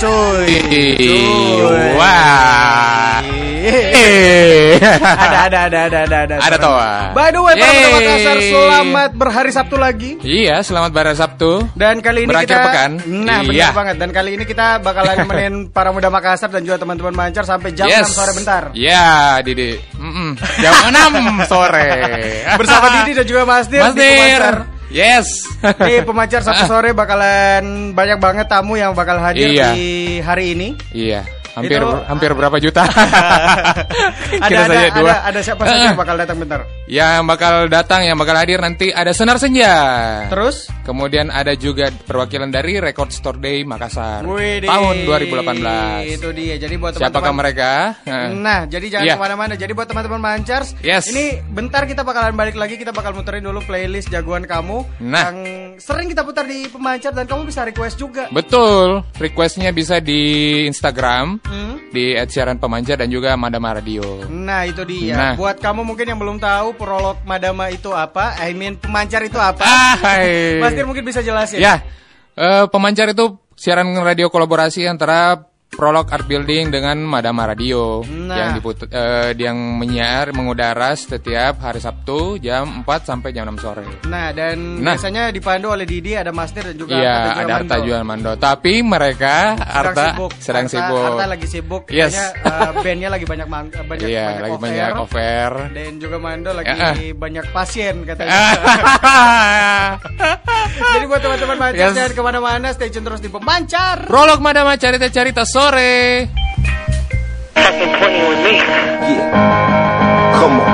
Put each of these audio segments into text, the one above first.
Cuy. Cuy. Wah. Ada ada ada ada ada ada. Ada toa. By the way, Yeay. Makassar, selamat berhari Sabtu lagi. Iya, selamat pada Sabtu. Dan kali ini Berakhir kita pekan. Nah, Iya. benar banget. Dan kali ini kita bakalan nemenin para muda Makassar dan juga teman-teman Mancar sampai jam 6 sore bentar. Iya, Didi. Mm-mm. Jam 6 sore. Bersama Didi dan juga Mas Dir Mas di Dir. Pemancar. Yes. Di pemancar Sabtu sore bakalan banyak banget tamu yang bakal hadir Iya. di hari ini. Iya, hampir Itu- hampir berapa juta? ada ada, saja dua. ada ada siapa saja yang bakal datang bentar. Yang bakal datang, yang bakal hadir nanti ada Senar Senja. Terus Kemudian ada juga perwakilan dari Record Store Day Makassar Widih. tahun 2018. Itu dia. Jadi buat Siapakah teman-teman mereka? Nah, jadi jangan Iya. ke mana-mana. Jadi buat teman-teman Mancars, Yes. ini bentar kita bakalan balik lagi. Kita bakal muterin dulu playlist jagoan kamu Nah. yang sering kita putar di pemancar dan kamu bisa request juga. Betul, requestnya bisa di Instagram Hmm? di @siaran pemancar dan juga Madama Radio. Nah itu dia. Nah. Buat kamu mungkin yang belum tahu prolog Madama itu apa, I mean pemancar itu apa, hai. Mas Dir mungkin bisa jelasin. Ya, eh, pemancar itu siaran radio kolaborasi antara Prolog Art Building dengan Madama Radio Nah. yang diput eh, yang menyiar mengudara setiap hari Sabtu jam 4 sampai jam 6 sore. Nah dan Nah. biasanya dipandu oleh Didi, ada Mas Dir dan juga Iya, ada Arta. Jual Mando. Tapi mereka sedang Arta sibuk. sedang Arta- sibuk. Arta lagi sibuk. Yes. Kayaknya uh, bandnya lagi banyak man- uh, banyak Iya, banyak lagi banyak offer. Dan juga Mando lagi ah. banyak pasien katanya. Jadi buat teman-teman mancar Yes. jangan ke mana-mana, stay tune terus di pemancar. Prolog Madama cerita-cerita sore. Yeah. Come on.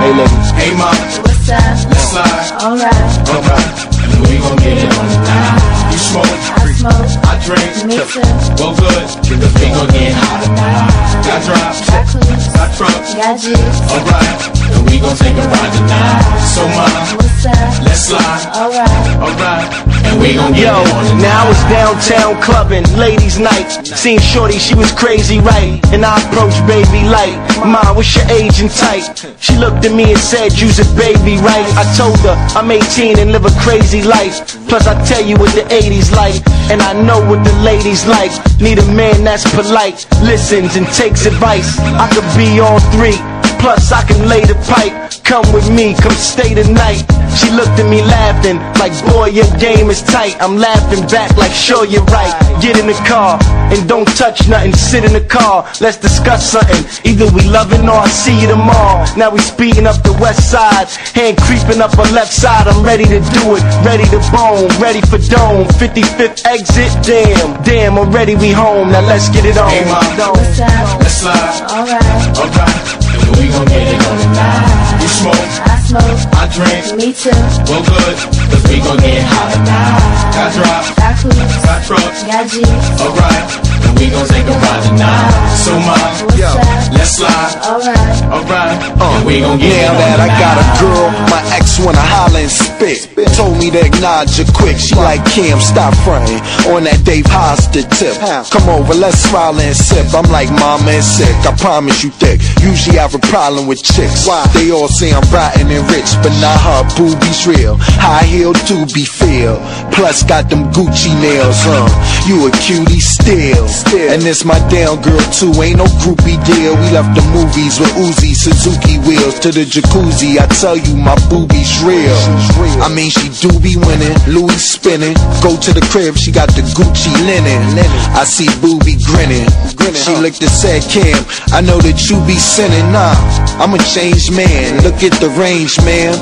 Hey, ladies. Hey, ma, What's up? let's slide. Alright, Alright, and we gon' get it on tonight. You smoke, I smoke, I drink. me too. Well, good, because we gon' get hot tonight. Got drops, Got clues, got trucks. got juice. Alright, and we gon' take a ride tonight. So, ma, What's let's slide. Alright, Alright, and we gon' get Yo, it on tonight. now it's downtown clubbing, ladies' night. Seen Shorty, she was crazy, right? And I approached baby light. Ma, what's your age and type? She looked at me and said, You's a baby, right? I told her I'm 18 and live a crazy life. Plus, I tell you what the 80s like, and I know what the ladies like. Need a man that's polite, listens and takes advice. I could be all three. Plus I can lay the pipe. Come with me, come stay the night. She looked at me laughing, like boy your game is tight. I'm laughing back like sure you're right. Get in the car and don't touch nothing. Sit in the car, let's discuss something. Either we loving or I see you tomorrow. Now we speeding up the west side, hand creeping up on left side. I'm ready to do it, ready to bone, ready for dome. 55th exit, damn, damn. Already we home. Now let's get it on. Hey, ma. what's up? Let's slide. Alright, Alright, and we gon' get it on tonight. You smoke, I smoke, I drink. me too. Well, good, because we gon' get hot tonight. Got Got clues, got trucks. got. Alright, and we gon' take a ride tonight. So, ma, What's up? let's slide. Alright, Alright, uh, and we gon' get Now it on that I got a girl, my ex wanna holler and spit. Told me to acknowledge her quick. She like Kim, stop fronting on that Dave Hoster tip. Come over, let's smile and sip. I'm like mama and sick. I promise you thick. Usually I have a problem with chicks. Why? They all say I'm rotten and rich, but not her boobies real. High heel do be feel. Plus got them Gucci nails, huh? You a cutie still. still. And this my down girl too. Ain't no groupie deal. We left the movies with Uzi Suzuki wheels to the jacuzzi. I tell you, my boobies real. I mean, she do be winning. Louis spinning. Go to the crib, she got the Gucci linen. I see booby grinning. She looked and said, Kim, I know that you be sinning. Nah, I'm a changed man. Look at the range, man.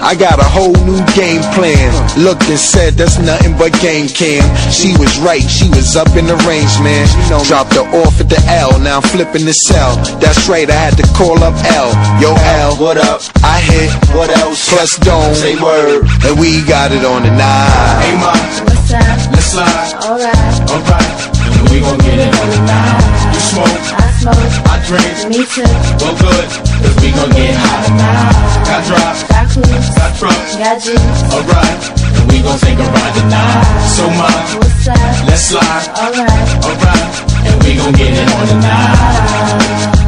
I got a whole new game plan. Looked and said, that's nothing but game cam. She was right, she was up in the range, man. Dropped her off at the L, now I'm flipping the cell. That's right, I had to call up L. Yo, L, what up? I hit, what else? Plus, don't say word, and we got it on the night. Hey, ma, what's up? let's slide. Alright, Alright, and we gon' get it on tonight. You smoke, I smoke, I drinks? Me too. Well, good, cause we gon' get high tonight. Got drops, Got clues. got trucks, Got juice. alright. And we gon' take a ride tonight. So, ma, What's up? let's slide, Alright. alright. And we gon' get it on tonight.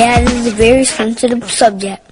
That is a very sensitive subject.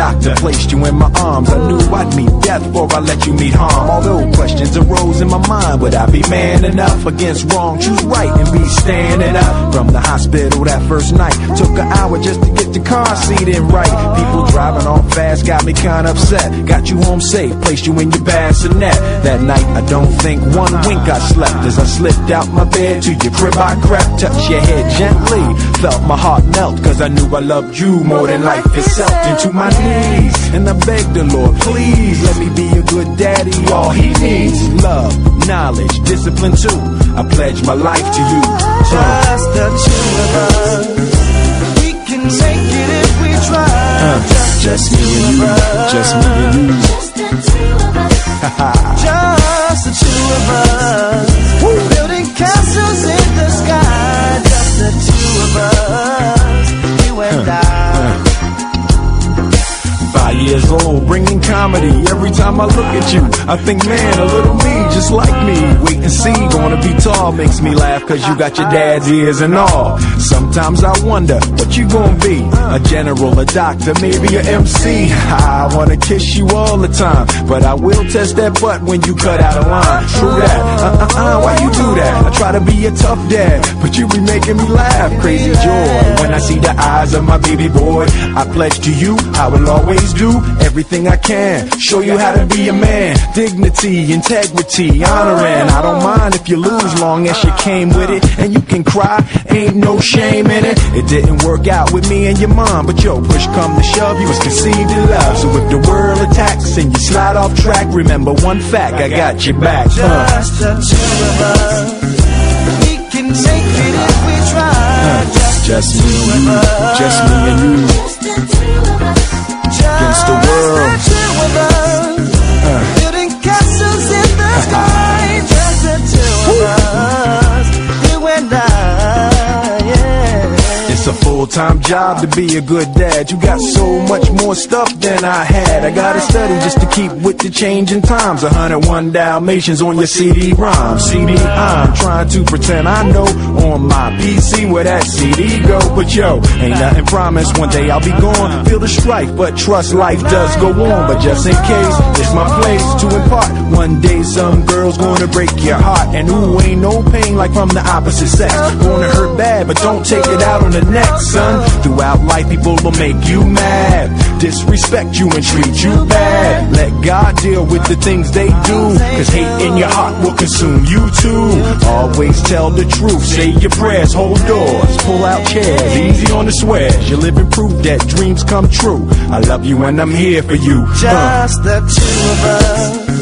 Doctor placed you in my arms, I knew I'd meet death before I let you meet harm. Although questions arose in my mind, would I be man enough against wrong? Choose right and be standing up. From the hospital that first night, took an hour just to get the car seat in right. People driving off fast got me kinda upset. Got you home safe, placed you in your bassinet. That night, I don't think one wink I slept as I slipped out my bed to your crib. I crept, touched your head gently, felt my heart melt, cause I knew I loved you more than life itself. Into my knees, and I begged the Lord, please let me be a good daddy. All he needs, love, knowledge, discipline too. I pledge my life to you. Just the two of us. We can make it if we try. Uh, just me and you, just me and you. Just the two of us. Just the two of us. Building castles in the sky. The two of us. You and I. Years old, bringing comedy every time I look at you. I think, man, a little me, just like me. Wait and see, gonna be tall, makes me laugh, cause you got your dad's ears and all. Sometimes I wonder what you gonna be. A general, a doctor, maybe a MC. I wanna kiss you all the time, but I will test that butt when you cut out a line. True that, uh uh uh, why you do that? I try to be a tough dad, but you be making me laugh. Crazy joy when I see the eyes of my baby boy. I pledge to you, I will always do everything I can. Show you how to be a man. Dignity, integrity, honor, and I don't mind if you lose, long as you came with it. And you can cry, ain't no shame in it. It didn't work out with me and your mom, but yo, push come to shove, you was conceived in love. So if the world attacks and you slide off track, remember one fact, I got your back. Uh. Just the two of us. We can make it if we try. Just, Just me and you, just me and you. Just the two of us. Against the world. Just the two of us. Building castles in the sky. Just the two of us. A full-time job to be a good dad. You got so much more stuff than I had. I gotta study just to keep with the changing times. 101 Dalmatians on your CD-ROM. CD, I'm trying to pretend I know on my PC where that CD go. But yo, ain't nothing promised. One day I'll be gone. Feel the strife, but trust life does go on. But just in case, it's my place to impart. One day some girl's gonna break your heart. And ooh, ain't no pain like from the opposite sex. Gonna hurt bad, but don't take it out on the next son. Throughout life, people will make you mad, disrespect you and treat you bad. Let God deal with the things they do, cause hate in your heart will consume you too. Always tell the truth, say your prayers, hold doors, pull out chairs, easy on the swears. You're living proof that dreams come true. I love you and I'm here for you. Uh. Just the two of us.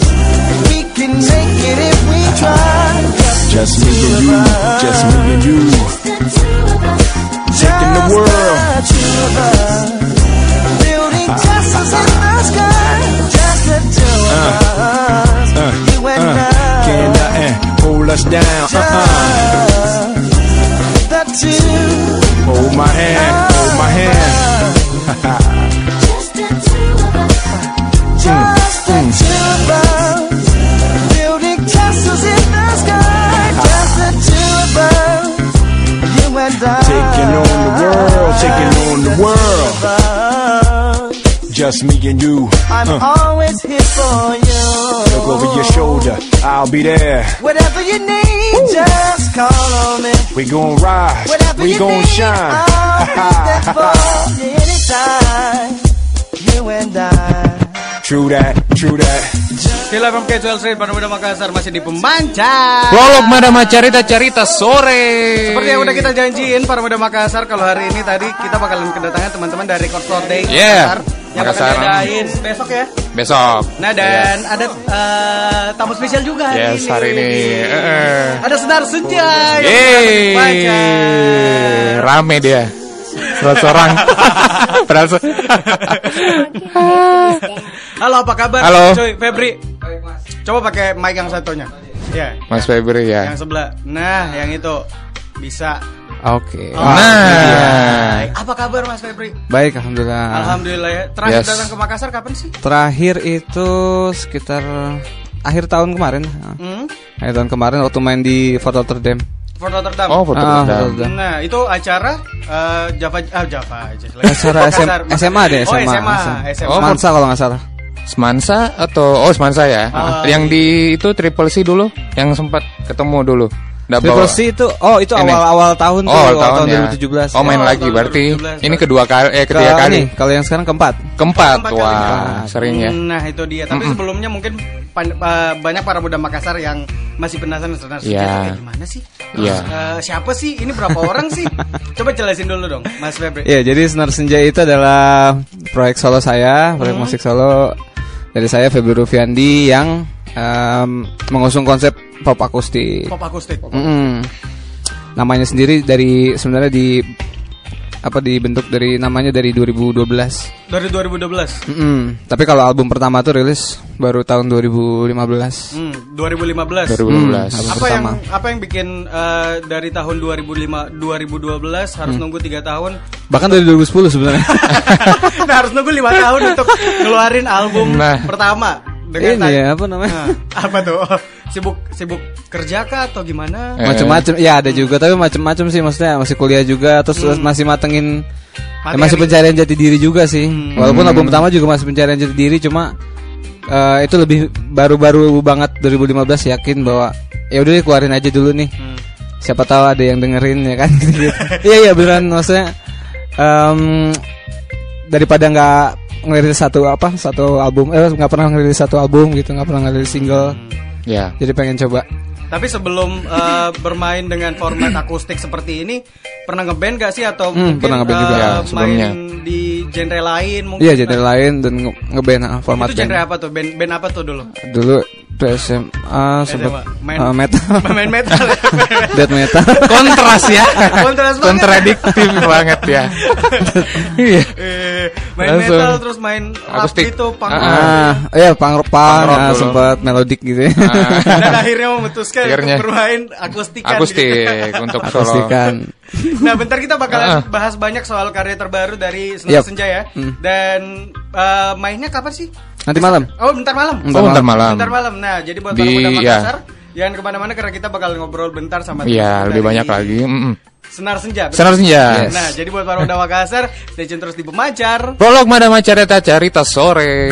We can make it if we try. Just me and you, just me and you taking the world. Building castles in the sky, just the two of uh, us. Uh, uh, you and I. Can't hold us down. Uh-uh. The two. Hold my hand, hold my hand. Taking on the world, taking on the world. Just me and you. I'm uh. always here for you. Look over your shoulder, I'll be there. Whatever you need, Woo. just call on me. We gon' rise, Whatever we gon' shine. I'll be there for you anytime. You and I. True that, true that. Still FM Casual Street Pada Muda Makassar masih di Pembancar. Prolog Madama Carita Carita sore. Seperti yang udah kita janjiin para muda Makassar kalau hari ini tadi kita bakalan kedatangan teman-teman dari Record Store Day Yeah, Makassar yang Makassar. diadain besok ya. Besok. Nah dan ada eh, tamu spesial juga hari Yes, ini. hari ini. Eh. Ada Senar Senja Yeay, rame dia. Seorang. Padahal se- Halo apa kabar? Halo. Cuy, Febri. Coba pakai mic yang satunya. Ya. Mas Febri ya. Yang sebelah. Nah, yang itu bisa. Oke. Oh, Nah, Apa kabar Mas Febri? Baik, alhamdulillah. Alhamdulillah ya. Terakhir Yes. datang ke Makassar kapan sih? Terakhir itu sekitar akhir tahun kemarin. Hmm? Akhir tahun kemarin waktu main di Fort Rotterdam. Fort Rotterdam. oh Ah, Rotterdam. Fort Rotterdam. Nah, itu acara eh, Java ah Java aja. Acara SM. SMA deh, Oh, SMA. SMA. SMA. Oh, Mansa kalau nggak salah. Semansa atau oh Semansa ya? Oh, yang di itu Triple C dulu, yang sempat ketemu dulu. Nggak Triple bawa- C itu oh itu Ini. awal-awal tahun tuh, Oh, awal tahun, tahun ya. 2017. Oh, main Oh, lagi tahun berarti 2017. ini kedua kali eh ketiga Ke- kali. ini, kalau yang sekarang keempat. Keempat. Keempat kali. Wah, sering ya. Nah, itu dia. Tapi sebelumnya mungkin pan- eh, banyak para muda Makassar yang masih penasaran sebenarnya Iya. kayak gimana sih? Iya. Eh, siapa sih? Ini berapa orang sih? Coba jelasin dulu dong, Mas Febri. Iya, jadi Senar Senja itu adalah proyek solo saya, proyek Hmm. musik solo dari saya Febri Rufiandi yang em, mengusung konsep pop akustik. Pop akustik. Mm-mm. Namanya sendiri dari sebenarnya di apa dibentuk dari namanya dari 2012. Dari 2012. Mm-mm. Tapi kalau album pertama tuh rilis baru tahun 2015. Hmm, 2015. 2012. Hmm, apa yang pertama. apa yang bikin eh, dari tahun 2005 2012 harus Hmm. nunggu tiga tahun Bahkan dari 2010 sebenarnya. nah harus nunggu lima tahun untuk ngeluarin album Nah. pertama Ini tadi- ya, apa namanya? Nah, apa tuh? Sibuk sibuk kerja kah atau gimana? Eh. macam-macam ya ada juga tapi macam-macam sih maksudnya masih kuliah juga terus masih matengin ya, masih pencarian jati diri juga sih. Hmm. walaupun album pertama juga masih pencarian jati diri cuma eh, itu lebih baru-baru banget 2015 yakin bahwa ya udah deh, keluarin aja dulu nih. Hmm. siapa tahu ada yang dengerin ya kan? Gitu iya iya beneran maksudnya em, daripada nggak ngerilis satu apa satu album eh nggak pernah ngerilis satu album gitu nggak pernah ngerilis single Ya. jadi pengen coba tapi sebelum eh, bermain dengan format akustik seperti ini pernah ngeband gak sih atau Hmm, mungkin pernah ngeband juga. eh, Ya, main sebelumnya. di genre lain mungkin Iya genre lain dan nge- ngeband ah, format itu band. genre apa tuh band band apa tuh dulu Dulu itu SMA sempat. Main- uh, metal, main metal death metal. Kontras ya. Kontras banget. Kontradiktif banget ya. Iya. Eh, main Langsung. metal terus main rap Akustik. gitu punk Ah. Ah, iya punk rock, punk, ah, sempat melodik gitu ya. dan akhirnya memutuskan Akhirnya. untuk bermain akustikan Akustik gitu. untuk solo. Akustikan. Nah, bentar kita bakalan Ah. bahas banyak soal karya terbaru dari Senar Yap. Senja ya. Hmm. Dan eh, mainnya kapan sih? Nanti malam. Oh, bentar malam. Oh, bentar malam. Bentar malam. Nah, jadi buat Di- para muda ya. Makassar, jangan ke mana-mana karena kita bakal ngobrol bentar sama Iya, lebih dari banyak lagi. Mm-mm. Senar Senja. betul? Senar Senja. Yes. Nah, jadi buat para muda Makassar, stay tune terus di Pemancar. Prolog Madama Carita Carita sore.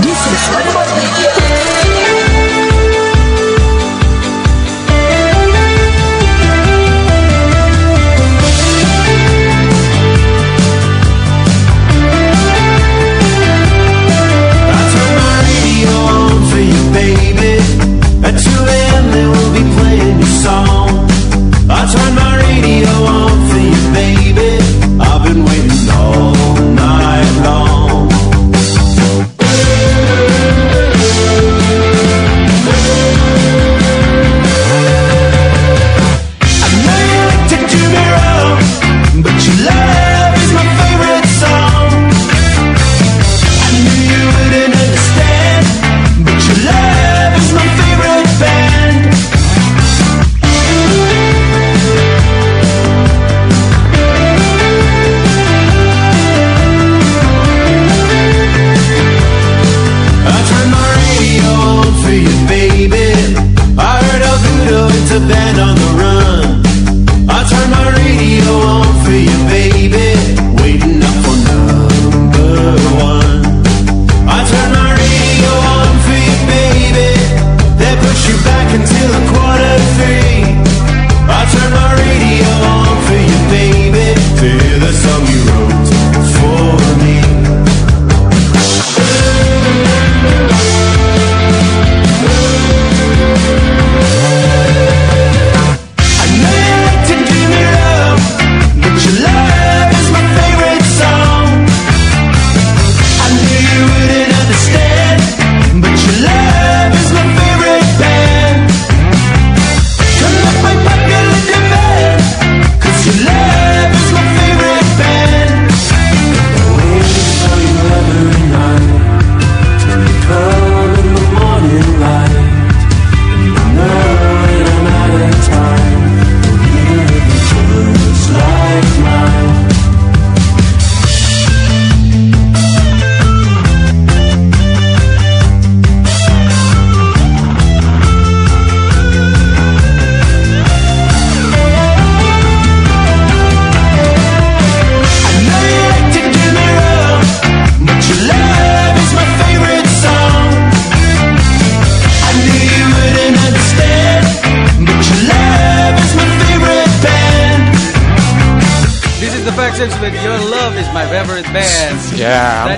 This is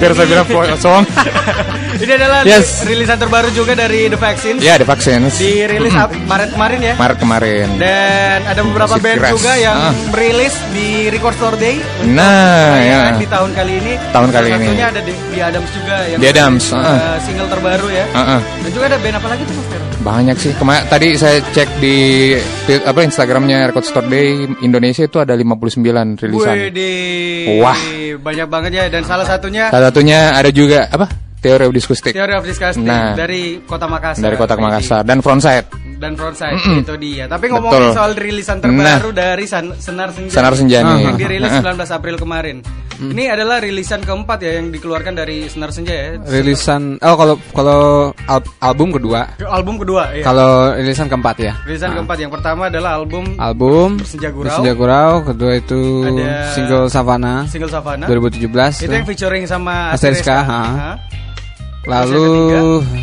hampir saya bilang kosong. Ini adalah Yes. rilisan terbaru juga dari The Vaccines. ya, ada Vaccines. Dirilis Ap- Maret kemarin ya. Maret kemarin. Dan ada beberapa Musik band keras. juga yang Ah. merilis di Record Store Day. Nah, perayaan ya. Di tahun kali ini. Tahun kali ini. Satunya ada di, di Adams juga yang Di Adams, uh, single terbaru ya. Heeh. Dan juga ada band apa lagi tuh Mas Vero? Banyak sih. Kema tadi saya cek di di- apa Instagramnya Record Store Day Indonesia itu ada 59 rilisan. Wih, Wah. Banyak banget ya. Dan salah satunya Salah satunya ada juga apa? Teori of Diskustik. Theory of Disgusting Nah. dari Kota Makassar. Dari Kota. Makassar dan Frontside. dan frontside Mm-mm. itu dia. Tapi ngomongin Betul. soal rilisan terbaru dari San- Senar Senja. Senar Senja nih. yang dirilis Heeh. 19 April kemarin. Ini adalah rilisan keempat ya yang dikeluarkan dari Senar Senja ya. Rilisan oh kalau kalau al- album kedua. Album kedua ya. Kalau rilisan keempat ya. Rilisan Nah. keempat yang pertama adalah album Album Bersenja Gurau. Bersenja Gurau, kedua itu Ada single Savana Single Savana 2017 Itu tuh. yang featuring sama Asteriska, Asteriska. ha. Ha. Lalu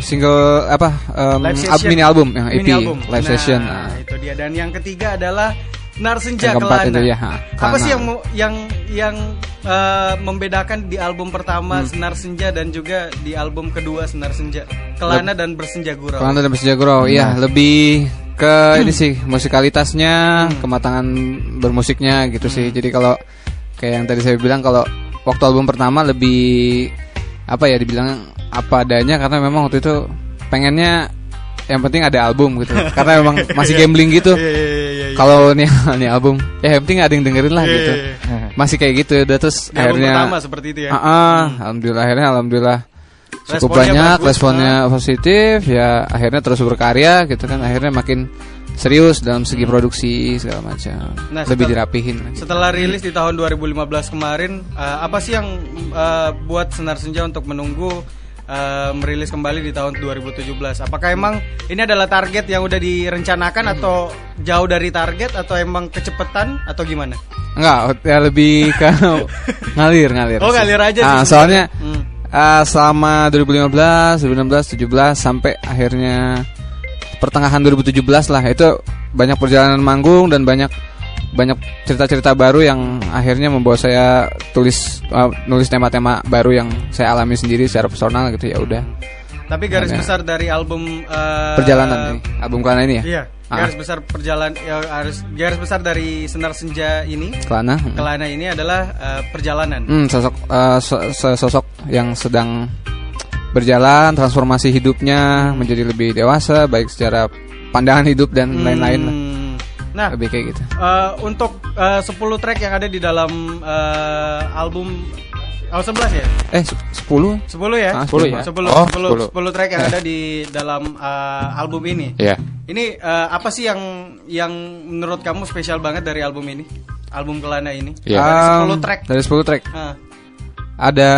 single apa um, Live al- session. mini album yang EP Mini album. live Nah, session. Nah, itu dia. Dan yang ketiga adalah Senar Senja Yang keempat Kelana. itu ya, ha, Apa sih yang yang yang eh, membedakan di album Hmm. pertama Senar Senja dan juga di album kedua Senar Senja? Kelana dan Bersenja Gurau. Kelana dan Bersenja Gurau, iya Nah. lebih ke ini sih musikalitasnya, Hmm. kematangan bermusiknya gitu sih. Jadi kalau kayak yang tadi saya bilang kalau waktu album pertama lebih apa ya dibilang apa adanya karena memang waktu itu pengennya yang penting ada album gitu. karena memang masih gambling gitu. Iya, iya, iya. Kalau nih nih album, ya yang penting ada yang dengerin lah gitu. Masih kayak gitu udah terus Di album akhirnya pertama seperti itu ya? Ah, ah, alhamdulillah akhirnya alhamdulillah cukup Responnya banyak bagus, responnya positif ya akhirnya terus berkarya gitu kan akhirnya makin serius dalam segi produksi segala macam Nah, lebih dirapihin Setelah rilis di tahun 2015 kemarin, eh, apa sih yang eh, buat Senar Senja untuk menunggu eh, merilis kembali di tahun 2017? Apakah emang ini adalah target yang udah direncanakan atau jauh dari target atau emang kecepatan atau gimana? enggak ya lebih ke ngalir ngalir Oh, ngalir aja sih ah, soalnya Hmm. Eh, selama 2015, 2016, 17 sampai akhirnya pertengahan 2017 lah itu banyak perjalanan manggung dan banyak banyak cerita-cerita baru yang akhirnya membawa saya tulis eh, nulis tema-tema baru yang saya alami sendiri secara personal gitu ya udah Tapi garis besar dari album eh, perjalanan ini album Kelana ini ya Iya, Ah. garis besar perjalanan ya, garis garis besar dari Senar Senja ini Kelana hmm. Kelana ini adalah eh, perjalanan. Hmm, sosok so- so- sosok yang sedang berjalan transformasi hidupnya menjadi lebih dewasa baik secara pandangan hidup dan lain-lain. Hmm. Nah, Lebih kayak gitu. eh, untuk eh, 10 track yang ada di dalam eh, album Oh 11 ya? Eh, se- 10? 10 ya? Ah, 10 ya? 10, Oh, 10, 10. 10 track yang ada di dalam eh, album ini. Iya. Ini eh, apa sih yang yang menurut kamu spesial banget dari album ini? Album Kelana ini? Iya. Dari 10 Um, track. Dari 10 track. Ah. Ada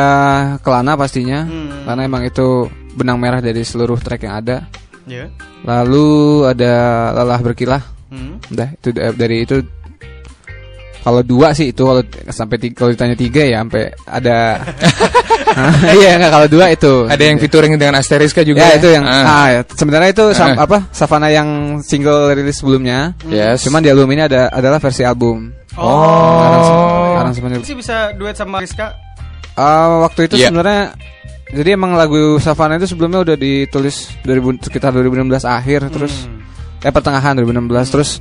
Kelana pastinya. Hmm. Karena emang itu benang merah dari seluruh track yang ada. Ya. Lalu ada Lelah Berkilah. Hmm. Udah, itu da- dari itu kalau dua sih itu kalau sampai tiga, kalau ditanya tiga ya sampai ada iya nggak kalau dua itu Ada yang featuring dengan Asteriska juga. ya itu yang Ah. ah, ya. sebenarnya itu sam- Ah. apa Savana yang single rilis sebelumnya Yes. cuman di album ini ada adalah versi album Oh. Aransemen Sih bisa duet sama Rizka? Ah, waktu itu Iya. sebenarnya jadi emang lagu Savana itu sebelumnya udah ditulis 2000, sekitar 2016 akhir terus eh pertengahan 2016 terus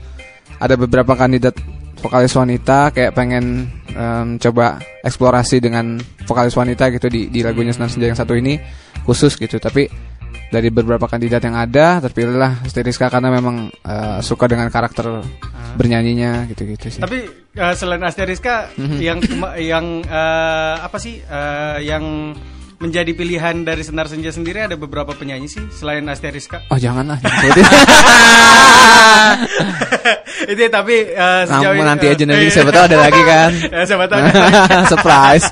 ada beberapa kandidat vokalis wanita kayak pengen em, coba eksplorasi dengan vokalis wanita gitu di di lagunya Senar Senja yang satu ini khusus gitu tapi dari beberapa kandidat yang ada terpilihlah Steriska karena memang eh, suka dengan karakter bernyanyinya gitu-gitu sih. Tapi eh, selain Asteriska Mhm. yang yang eh, apa sih eh, yang menjadi pilihan dari Senar Senja sendiri ada beberapa penyanyi sih selain Asteriska. Oh janganlah itu ya, tapi eh, sejauh Namun ini, nanti eh, aja nanti iya. siapa tahu ada lagi kan. Ya, siapa tahu. Surprise.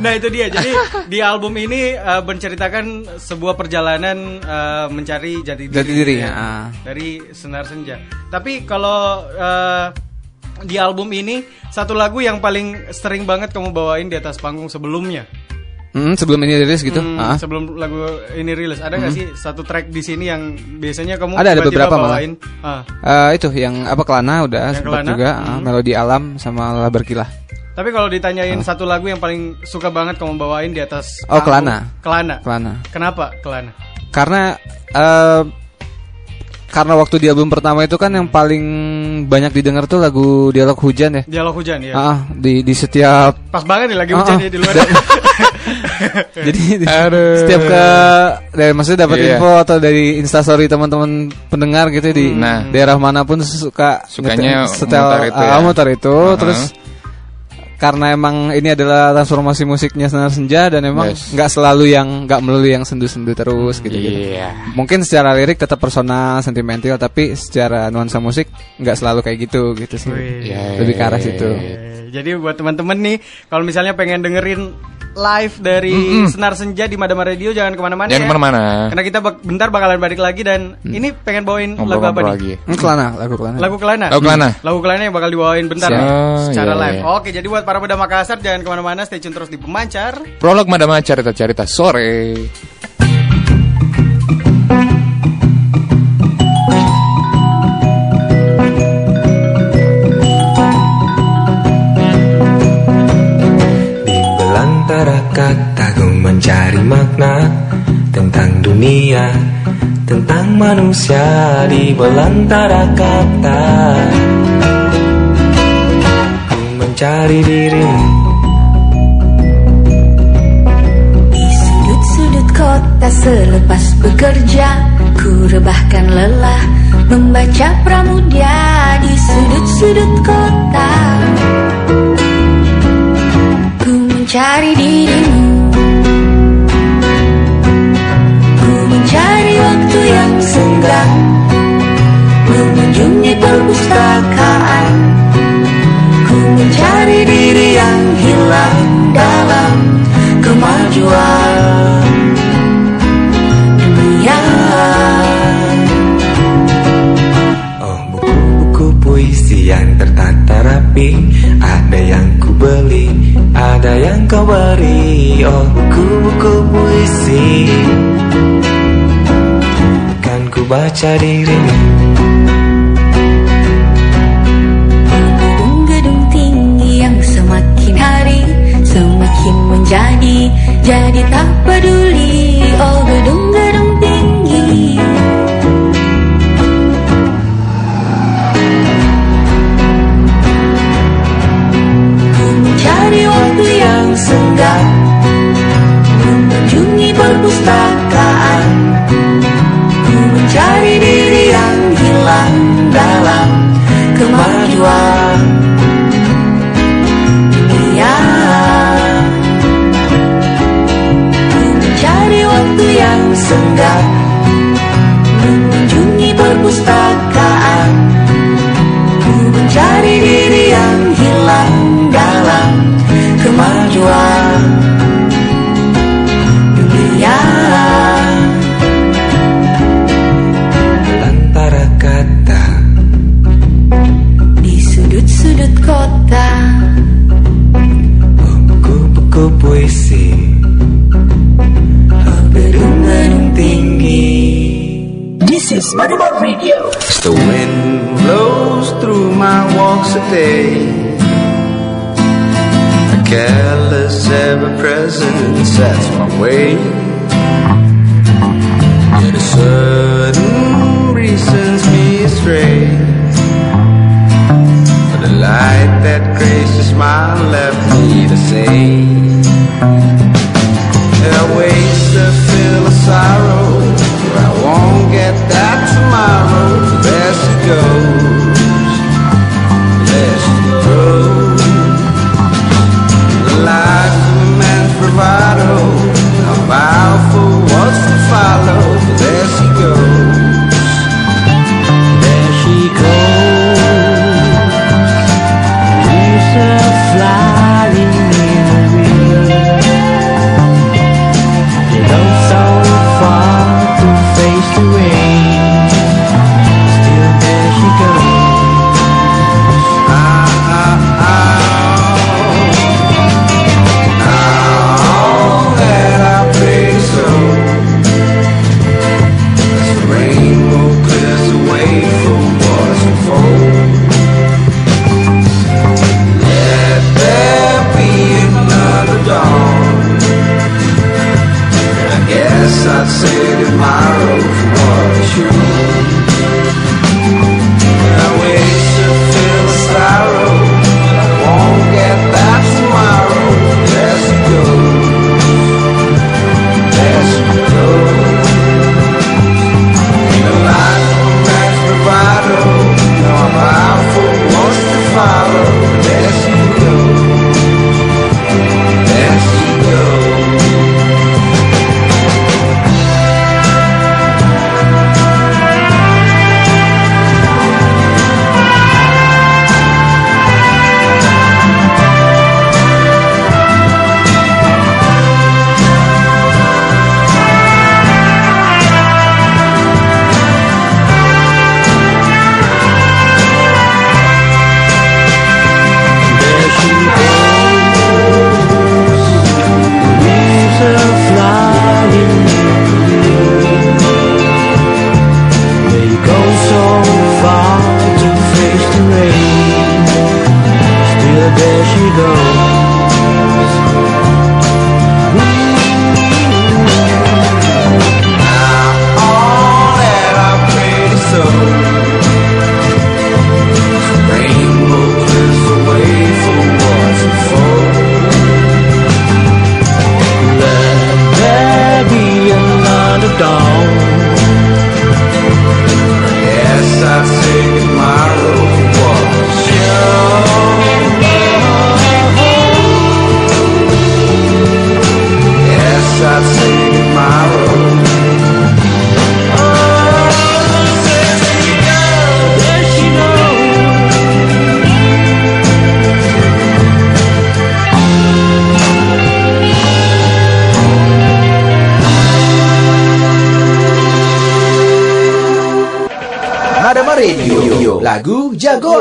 nah itu dia. Jadi di album ini eh, menceritakan sebuah perjalanan eh, mencari jati diri, Jati diri, ya, ah. dari Senar Senja. Tapi kalau eh, di album ini satu lagu yang paling sering banget kamu bawain di atas panggung sebelumnya. Hmm, sebelum ini rilis gitu. Hmm, Ah. Sebelum lagu ini rilis, ada nggak sih satu track di sini yang biasanya kamu Ada, ada beberapa malah. Ah. Eh, itu yang apa Kelana udah Yang sempat Kelana, juga hmm. ah, melodi alam sama Lelah Berkilah. Tapi kalau ditanyain Ah. satu lagu yang paling suka banget kamu bawain di atas Oh, Kelana. Kelana. Kelana. Kenapa Kelana? Karena eh karena waktu di album pertama itu kan yang paling banyak didengar tuh lagu Dialog Hujan ya. Dialog hujan ya. Ah, di di setiap Pas banget nih lagi Ah, hujan ah. ya di luar. jadi di- Aduh. setiap ke dari maksudnya dapat Iya. info atau dari instastory teman-teman pendengar gitu di Nah. daerah mana pun suka Sukanya ngetel- setel mutar itu ah, ya. mutar itu Uh-huh. terus karena emang ini adalah transformasi musiknya Senar Senja dan emang Yes. nggak selalu yang nggak melulu yang sendu-sendu terus gitu gitu. Iya. Mungkin secara lirik tetap personal, sentimental tapi secara nuansa musik nggak selalu kayak gitu gitu sih. Wih. Iya. Lebih ke arah situ. Eh, Jadi buat teman-teman nih, kalau misalnya pengen dengerin live dari Senar Senja di Madama Radio jangan ke mana-mana Jangan ya. ke mana-mana. Karena kita bak- bentar bakalan balik lagi dan ini pengen bawain lagu apa Ngobrol-ngobrol nih? lagi. Hmm, Kelana, lagu Kelana. Lagu Kelana. Lagu Kelana. Lagu Kelana yang bakal dibawain bentar Siap. nih, Oh, secara iya, live. iya. Oke, jadi buat para pemuda Makassar jangan ke mana-mana, stay tune terus di Pemancar. Prolog Madama cerita-cerita sore. Belantara kata ku mencari makna Tentang dunia Tentang manusia Di belantara kata. Ku mencari dirimu Di sudut-sudut kota selepas bekerja Ku rebahkan lelah Membaca pramudia Di sudut-sudut kota mencari dirimu. Ku mencari waktu yang senggang. Mengunjungi perpustakaan. Ku mencari diri yang hilang dalam kemajuan dunia. Oh buku-buku puisi yang tertata cinta yang kau beri Oh buku-buku puisi Kan ku baca dirimu. Gedung-gedung tinggi yang semakin hari Semakin menjadi Jadi tak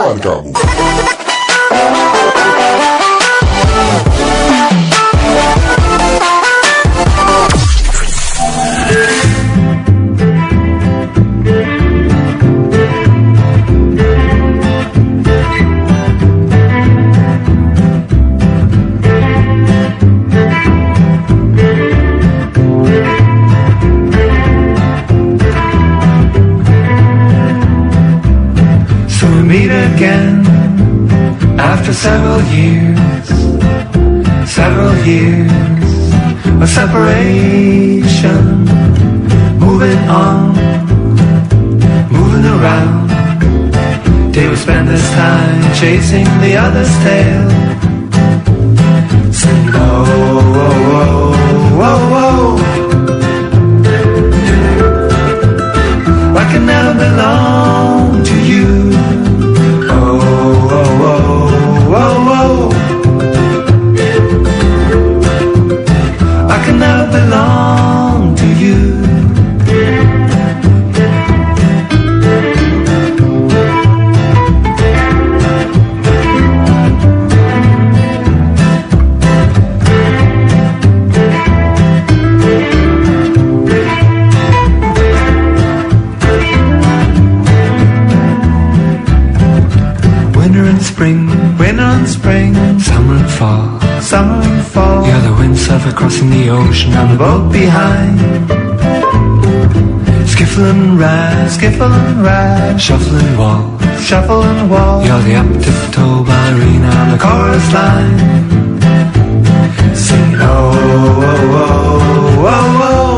Mercado. Several years, several years of separation, moving on, moving around. They would spend this time chasing the other's tail. Boat behind. Skiffle and ride, skiffle and ride, shuffle and walk, shuffle and walk. You're the up tiptoe ballerina on the chorus line. Sing oh, oh, oh, oh, oh. oh.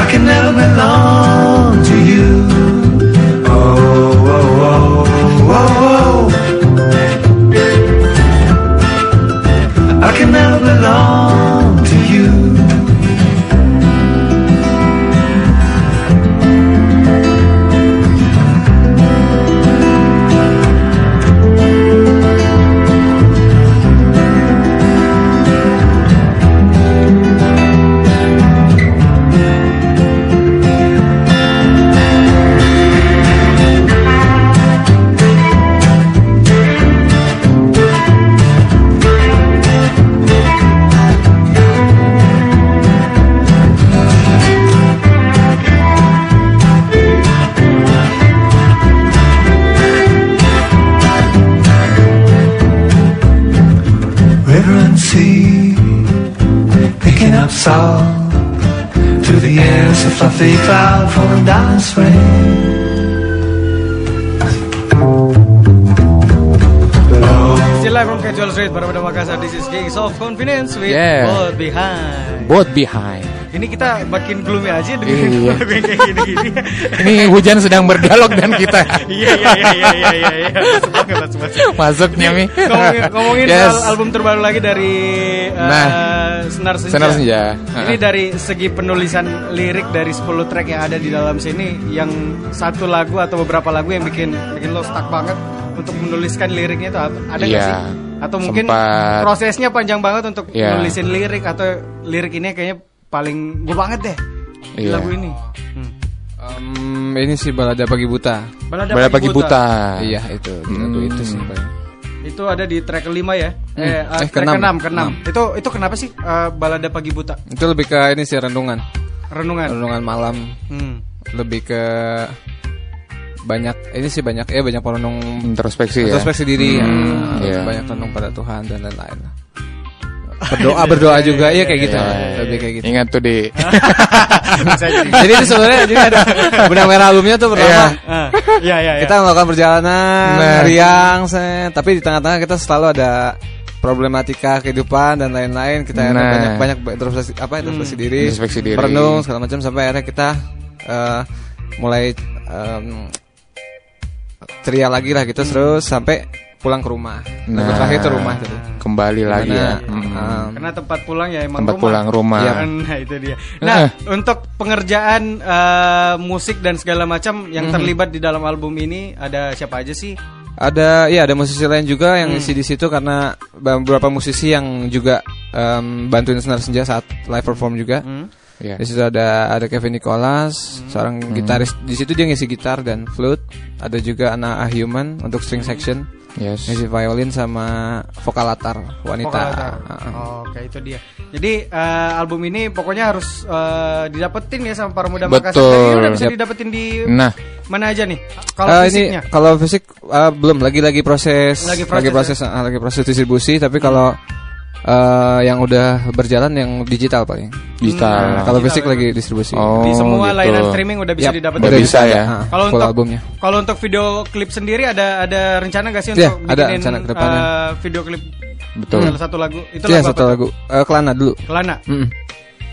I can never belong Gigs of Confidence With Yeah. Both Behind Both behind. Ini kita makin gloomy aja dengan Iya. lagu yang kayak gini-gini Ini hujan sedang berdialog dan kita. Iya iya iya iya iya iya iya Masuk banget masuk masuk Masuknya Mi. Ngomongin, ngomongin Yes. soal album terbaru lagi dari uh, Nah, Senar Senja. Senar Senja. Ini dari segi penulisan lirik dari 10 track yang ada di dalam sini yang satu lagu atau beberapa lagu yang bikin bikin lo stuck banget untuk menuliskan liriknya itu apa? Ada nggak Iya. sih? Atau mungkin Sempat. prosesnya panjang banget untuk Iya. nulisin lirik atau lirik ini kayaknya paling gue banget deh di Iya. lagu ini. Hmm. Um, ini sih balada pagi buta. Balada Balada Pagi Pagi Buta. Iya itu Hmm. itu sih. paling. Itu ada di track kelima ya? Hmm. Eh, uh, Eh, track keenam. keenam, keenam. Itu itu kenapa sih uh, balada pagi buta? Itu lebih ke ini sih renungan. Renungan. Renungan malam. Hmm. Lebih ke banyak ini sih banyak ya banyak perenung Introspeksi ya. introspeksi diri Hmm, ya, iya. banyak renung pada Tuhan dan lain-lain berdoa berdoa juga ya kayak gitu Iya, lebih iya. kayak gitu Ingat tuh di jadi itu sebenarnya juga ada benang merah albumnya tuh pertama Iya. Ah, Iya iya iya. kita melakukan perjalanan Nah. riang set. tapi di tengah-tengah kita selalu ada problematika kehidupan dan lain-lain kita Nah. banyak banyak introspeksi apa introspeksi diri Introspeksi diri. merenung segala macam sampai akhirnya kita eh, mulai em, ceria lagi lah gitu terus sampai pulang ke rumah Lagu Nah. terakhir itu rumah gitu kembali lagi ya. Di mana, Mm. em, Karena tempat pulang ya emang Tempat rumah. pulang rumah. Iya, Nah, itu dia. Nah, untuk pengerjaan eh, musik dan segala macam yang Mhm. terlibat di dalam album ini ada siapa aja sih? Ada ya ada musisi lain juga yang Hmm. isi di situ karena beberapa musisi yang juga em, bantuin senar senja saat live perform juga. Hmm. Iya. Di situ ada ada Kevin Nicholas, seorang gitaris. Di situ dia ngisi gitar dan flute. Ada juga Anna Ahyuman untuk string section. Yes. Ngisi violin sama vokal latar wanita. Vokal latar. Heeh. Oh, Oke, itu dia. Jadi eh, album ini pokoknya harus eh, didapetin ya sama para muda Betul. Makassar. Jadi udah bisa didapetin di Nah. mana aja nih? Kalau ini fisiknya. kalau fisik eh, belum lagi lagi proses Lagi proses lagi proses ah, lagi proses distribusi tapi kalau eh, yang udah berjalan yang digital paling. Digital. Nah, kalau Digital fisik ya. lagi distribusi. Oh, di semua gitu. layanan streaming udah bisa Yap, didapat. udah bisa ya. Nah, Kalau untuk albumnya. kalau untuk video klip sendiri ada ada rencana gak sih Iya, untuk ada bikinin rencana ke depannya. eh, video klip Betul. salah satu lagu itu Iya, lagu satu apa lagu. Eh, Kelana dulu. Kelana. Mm-mm.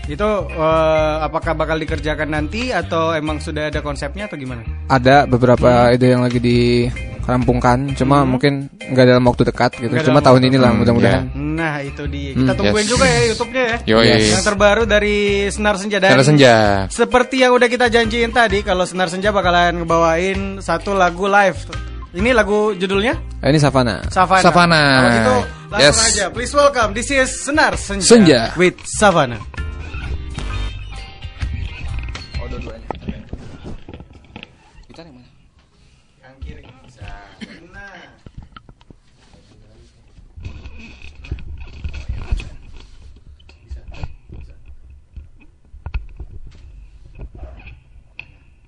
Itu eh, apakah bakal dikerjakan nanti atau emang sudah ada konsepnya atau gimana? Ada beberapa ide yang lagi dirampungkan, cuma mungkin nggak dalam waktu dekat gitu. Hmm. Nggak cuma tahun ini lah Hmm, mudah-mudahan. Nah itu dia. Kita Hmm, tungguin yes. juga ya YouTube-nya ya. Yoi. Yang terbaru dari Senar Senja dan Senar Senja. Seperti yang udah kita janjiin tadi, kalau Senar Senja bakalan ngebawain satu lagu live. Ini lagu judulnya Eh, ini Savana. Savana. Savana. Kalau gitu langsung Yes. aja. Please welcome. This is Senar Senja, Senja. with Savana.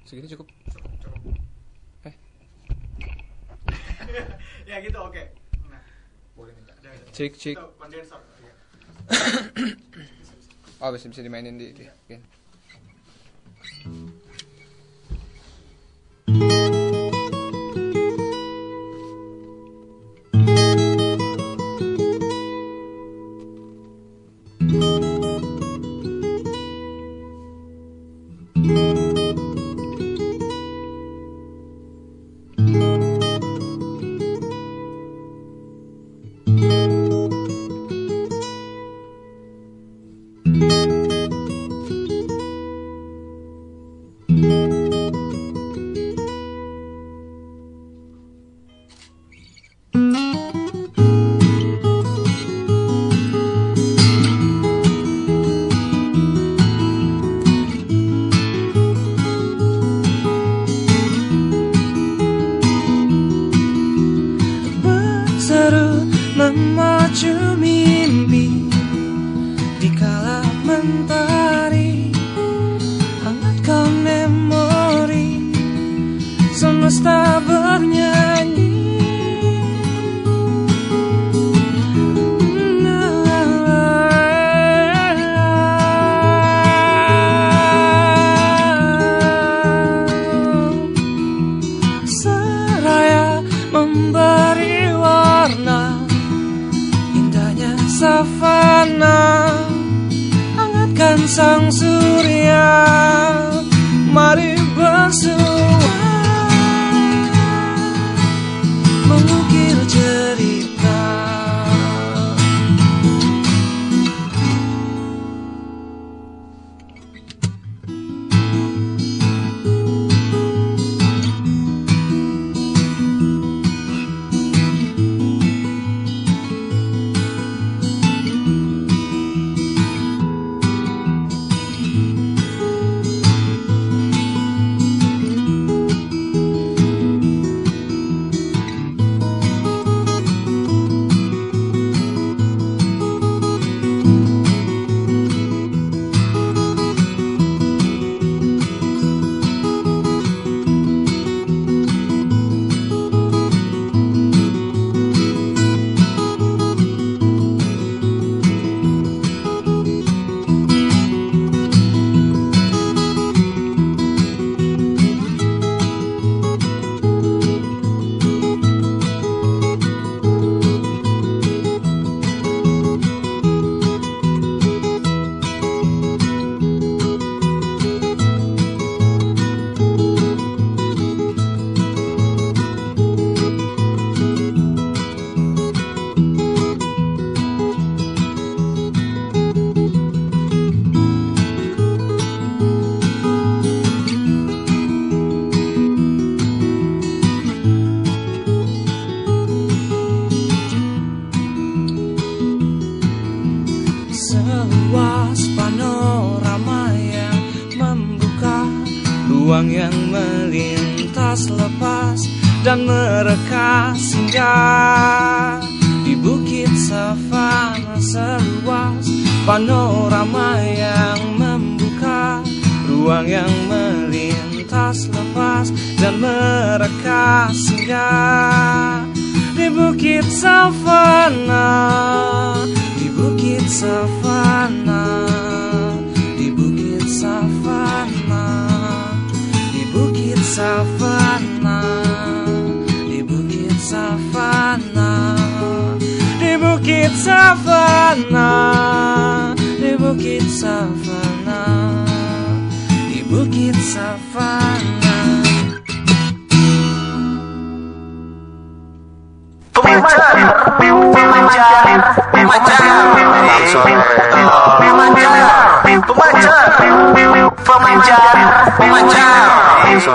Segini cukup. ya gitu oke. Nah, Cik, cik. itu kondensor. Iya. Oh, bisa bisa dimainin di, di. Oke. Bukit savana Di bukit savana, di bukit savana, di bukit savana, di bukit savana, di bukit savana, di bukit savana, di bukit savana. Pemancar, pemancar, pemancar, pemancar,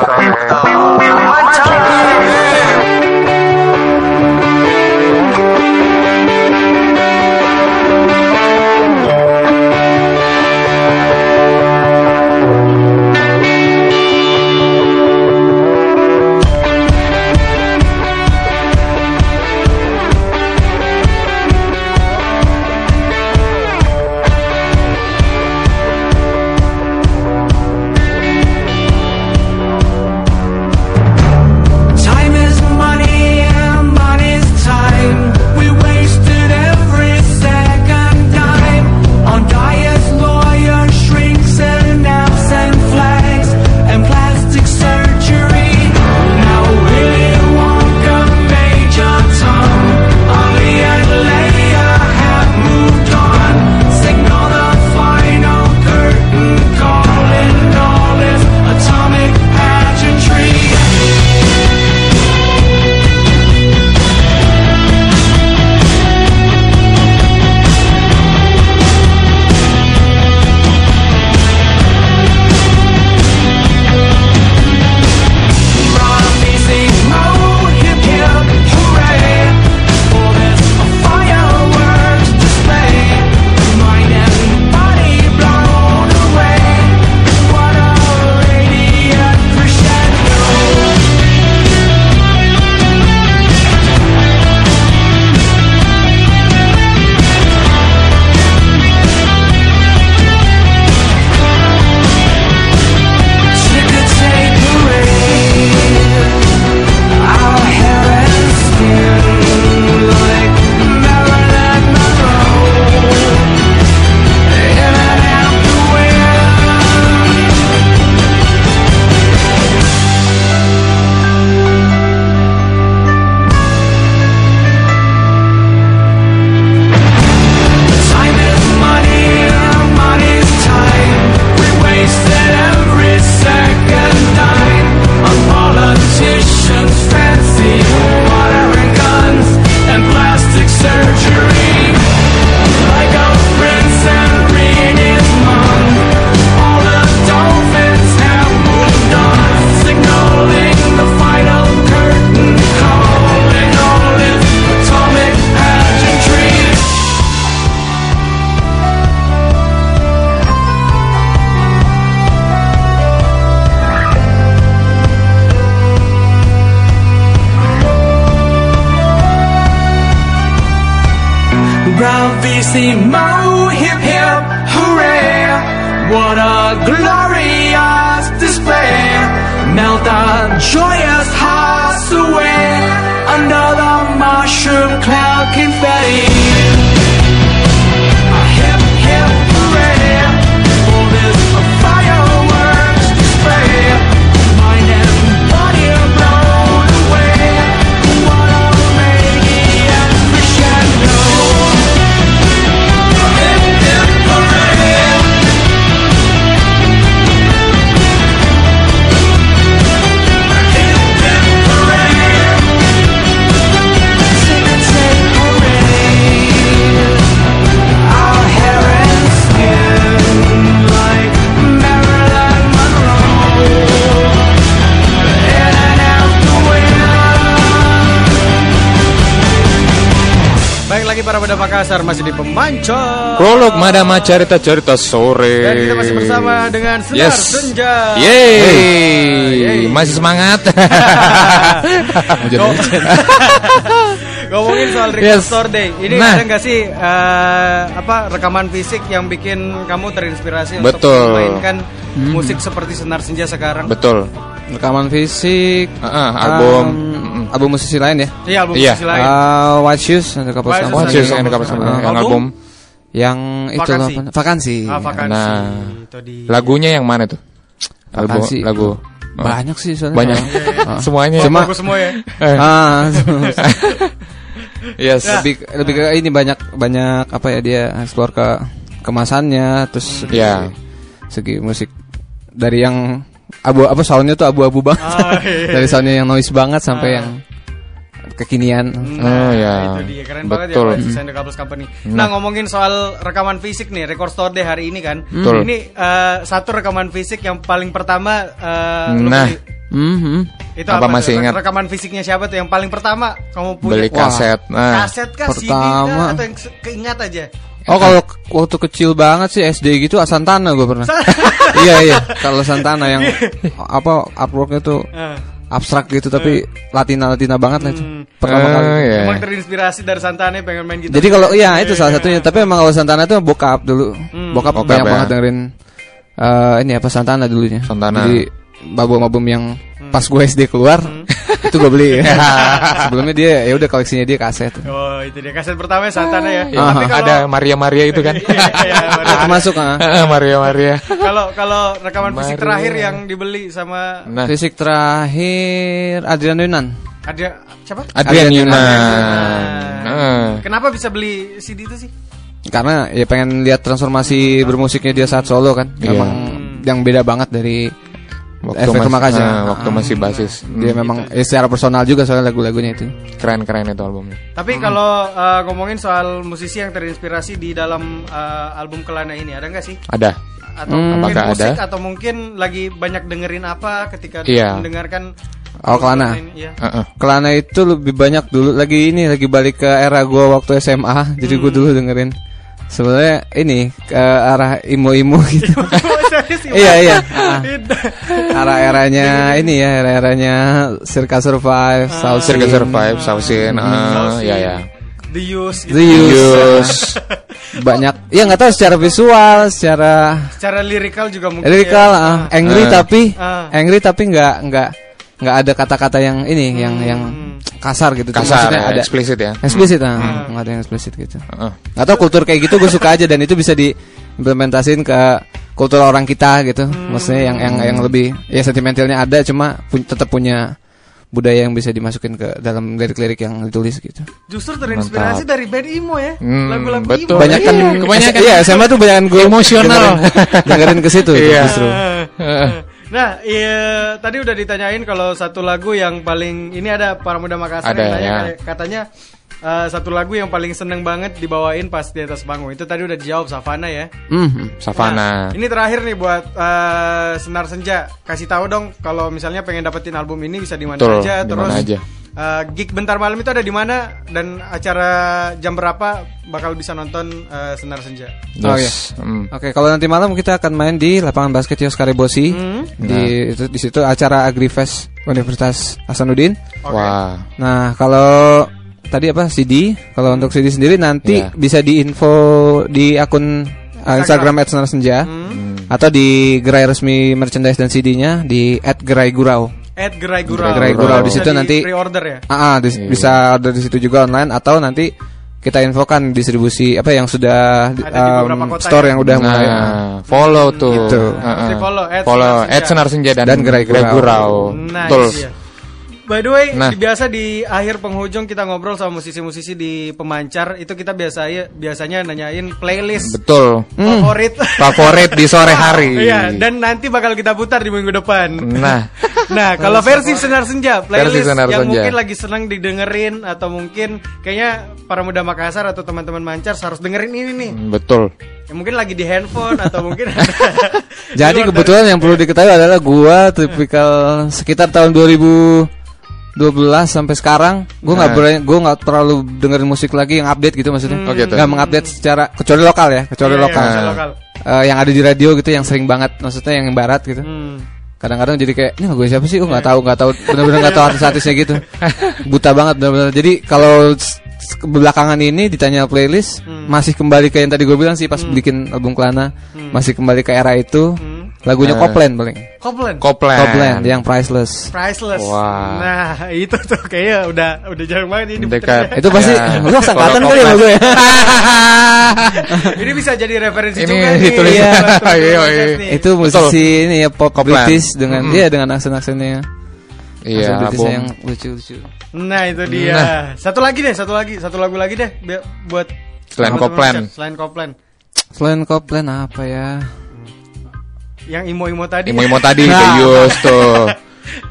Pada Makassar masih di Pemancor. Prolog Madama Cerita Cerita Sore. Dan kita masih bersama dengan Senar Yes. Senja. Yeay. Masih semangat. Mau jadi Ngom- legend. Ngomongin soal Record Yes. Store Day, ini Nah. ada nggak sih eh, apa rekaman fisik yang bikin kamu terinspirasi untuk Betul. memainkan Hmm. musik seperti Senar Senja sekarang? Betul. Rekaman fisik, Heeh, album. um, album musisi lain ya. Iya, album Iya. musisi lain. Uh, White Shoes ada kapal White sama. Shoes White Shoes kapal sama. Uh, Yang album Yang itu loh, Vakansi. apa- vakansi. Ah, vakansi. Nah, Itu di- lagunya yang mana tuh? Album Vakansi. lagu. Banyak sih soalnya. Banyak. Ah. Semuanya. Cuma Bagus semua ya. Eh. ah, Yes. lebih lebih ke ini banyak banyak apa ya dia explore ke kemasannya terus segi, Ya. segi musik dari yang abu apa soundnya tuh abu-abu banget Ah, iya. dari soundnya yang noise banget sampai Ah. yang kekinian Oh ya. Nah, itu dia keren banget ya Betul. Design The Couples Company. Nah, Nah. ngomongin soal rekaman fisik nih, Record Store Day hari ini kan. Betul. Ini eh, satu rekaman fisik yang paling pertama lu Nah. Mhm. itu Apa apa, masih ingat? Rekaman fisiknya siapa tuh yang paling pertama kamu punya? Beli kaset. Nah. Kaset kah, CD Pertama. kah, atau yang keingat aja? Oh kalau waktu kecil banget sih SD gitu Asantana gue pernah. iya iya kalau Santana yang apa artworknya tuh Eh. abstrak gitu tapi Latina Latina banget lah itu. Pertama Oh, kali. iya. Emang terinspirasi dari Santana pengen main gitar. Jadi kalau iya itu salah satunya. Tapi emang kalau Santana itu bokap dulu. Hmm. Bokap, Bokap banyak ya. banget dengerin eh ini apa Santana dulunya. Santana. Jadi album-album yang Hmm. pas gue SD keluar itu gue beli. Sebelumnya dia ya udah koleksinya dia kaset. Oh, itu dia kaset pertama Santana ya. Ya, Tapi kalau ada Maria Maria itu kan. Iya, Itu termasuk ah. Maria Maria. kalau kalau rekaman fisik Maria. terakhir yang dibeli sama Nah, Fisik terakhir Adrian Yunan. ada siapa? Adrian Adrian Yunan. Yunan. Heeh. Kenapa bisa beli CD itu sih? Karena ya pengen lihat transformasi bermusiknya dia saat solo kan. Iya. Emang yang beda banget dari Waktu efek mas- rumah kaca. ah, waktu masih basis. Dia Hmm. memang ya, secara personal juga soalnya lagu-lagunya itu. Keren-keren itu albumnya. Tapi kalau uh, ngomongin soal musisi yang terinspirasi di dalam uh, album Kelana ini ada nggak sih? Ada. Atau Hmm. mungkin Apakah musik ada? atau mungkin lagi banyak dengerin apa ketika Iya. mendengarkan Oh, Kelana. ini? Iya. Heeh. Kelana itu lebih banyak dulu lagi ini lagi balik ke era gua waktu SMA. Jadi gua dulu dengerin sebenarnya ini ke arah imo-imo gitu. iya iya. Ah. Arah eranya ini ya, era eranya Circa Survive, South Circa Scene. Survive, Sausin, ah, ya ya. The Use gitu. The Use. Use. Banyak. Ya nggak tahu secara visual, secara Secara lirikal juga mungkin lyrical, ya. ah, angry Ah. tapi Ah. angry tapi nggak nggak nggak ada kata-kata yang ini yang yang kasar gitu. Kasar, maksudnya ya, ada eksplisit ya. Eksplisit ah, nggak ada yang eksplisit gitu. Heeh. Atau kultur kayak gitu gue suka aja dan itu bisa diimplementasin ke kultur orang kita gitu. Maksudnya yang yang yang lebih ya sentimentalnya ada cuma pu- tetap punya budaya yang bisa dimasukin ke dalam lirik-lirik yang ditulis gitu. Justru terinspirasi dari band imo ya. Hmm, Lagu-lagu betul. imo. Banyak kan Iya, kebanyakan. Iya, SMA tuh banyak gue Emosional. dengerin, dengerin ke situ Iya. justru. Nah, iya, tadi udah ditanyain kalau satu lagu yang paling ini ada para muda Makassar Ada, yang nanya ya. katanya eh, satu lagu yang paling seneng banget dibawain pas di atas panggung. Itu tadi udah dijawab Savana ya. Mhm. Savana. Ini terakhir nih buat eh, Senar Senja. Kasih tahu dong kalau misalnya pengen dapetin album ini bisa di mana aja di terus aja. eh, gig bentar malam itu ada di mana dan acara jam berapa bakal bisa nonton eh, Senar Senja. Oh iya. Yes. Hmm. Oke, kalau nanti malam kita akan main di lapangan basket Yos Karebosi. Hmm. Di itu di situ acara Agrifest Universitas Hasanuddin. Wah. Nah, kalau tadi apa CD? Kalau untuk CD sendiri nanti Iya. bisa diinfo di akun uh, Instagram @senarsenja Hmm. atau di gerai resmi merchandise dan CD-nya di @geraigurau. At Gerai Gurau. Gerai Gurau di Bisa situ nanti pre-order ya. Ah, di- Iya. bisa order di situ juga online atau nanti kita infokan distribusi apa yang sudah Ada um, kota store ya. yang udah mulai. Nah, follow tuh. Gitu. Heeh. Mesti follow, at follow Senar Senja. at Senar Senja dan, Dan Gerai Gurau. Gurau. Nice, Betul. By the way, Nah. biasa di akhir penghujung kita ngobrol sama musisi-musisi di pemancar itu kita biasa biasanya nanyain playlist Betul. favorit. Favorit di sore hari. Iya, dan nanti bakal kita putar di minggu depan. Nah, Nah, kalau versi Senar Senja, playlist Versi Senar yang Senja. mungkin lagi senang didengerin atau mungkin kayaknya para muda Makassar atau teman-teman Mancar harus dengerin ini nih. betul. Ya, mungkin lagi di handphone atau mungkin Jadi kebetulan yang perlu diketahui adalah gua tipikal sekitar tahun 2012 sampai sekarang gua nggak Nah. berani gua nggak terlalu dengerin musik lagi yang update gitu maksudnya. Oh, gitu. Nggak mengupdate secara kecuali lokal ya, kecuali Iya, iya, lokal. kecuali lokal. Eh, yang ada di radio gitu yang sering banget maksudnya yang barat gitu. Hmm. Kadang-kadang jadi kayak ini lagu siapa sih? Oh nggak tahu nggak tahu benar-benar nggak tahu artis-artisnya gitu. Buta banget benar-benar. Jadi kalau belakangan ini ditanya playlist Hmm. masih kembali ke yang tadi gue bilang sih pas bikin album Kelana masih kembali ke era itu Lagunya Eh. Copland paling. Copland. Copland. Copland yang priceless. Priceless. Wah. Nah, itu tuh kayaknya udah udah jarang banget ini Dekat. Itu pasti Ya. lu angkatan Kalau kali ya gue ya. ini bisa jadi referensi Ini juga nih. ditulis. Iya, Iya, iya. nih. Itu musisi ini ya pop Copland. British dengan Mm. iya dengan aksen-aksennya. Iya, yang lucu-lucu. Nah, itu dia. Nah. Satu lagi deh, satu lagi, satu lagu lagi deh biar- buat Selain Copland. Selain Copland. Selain Copland apa ya? Yang imo-imo tadi. Imo-imo tadi Nah. Yus tuh.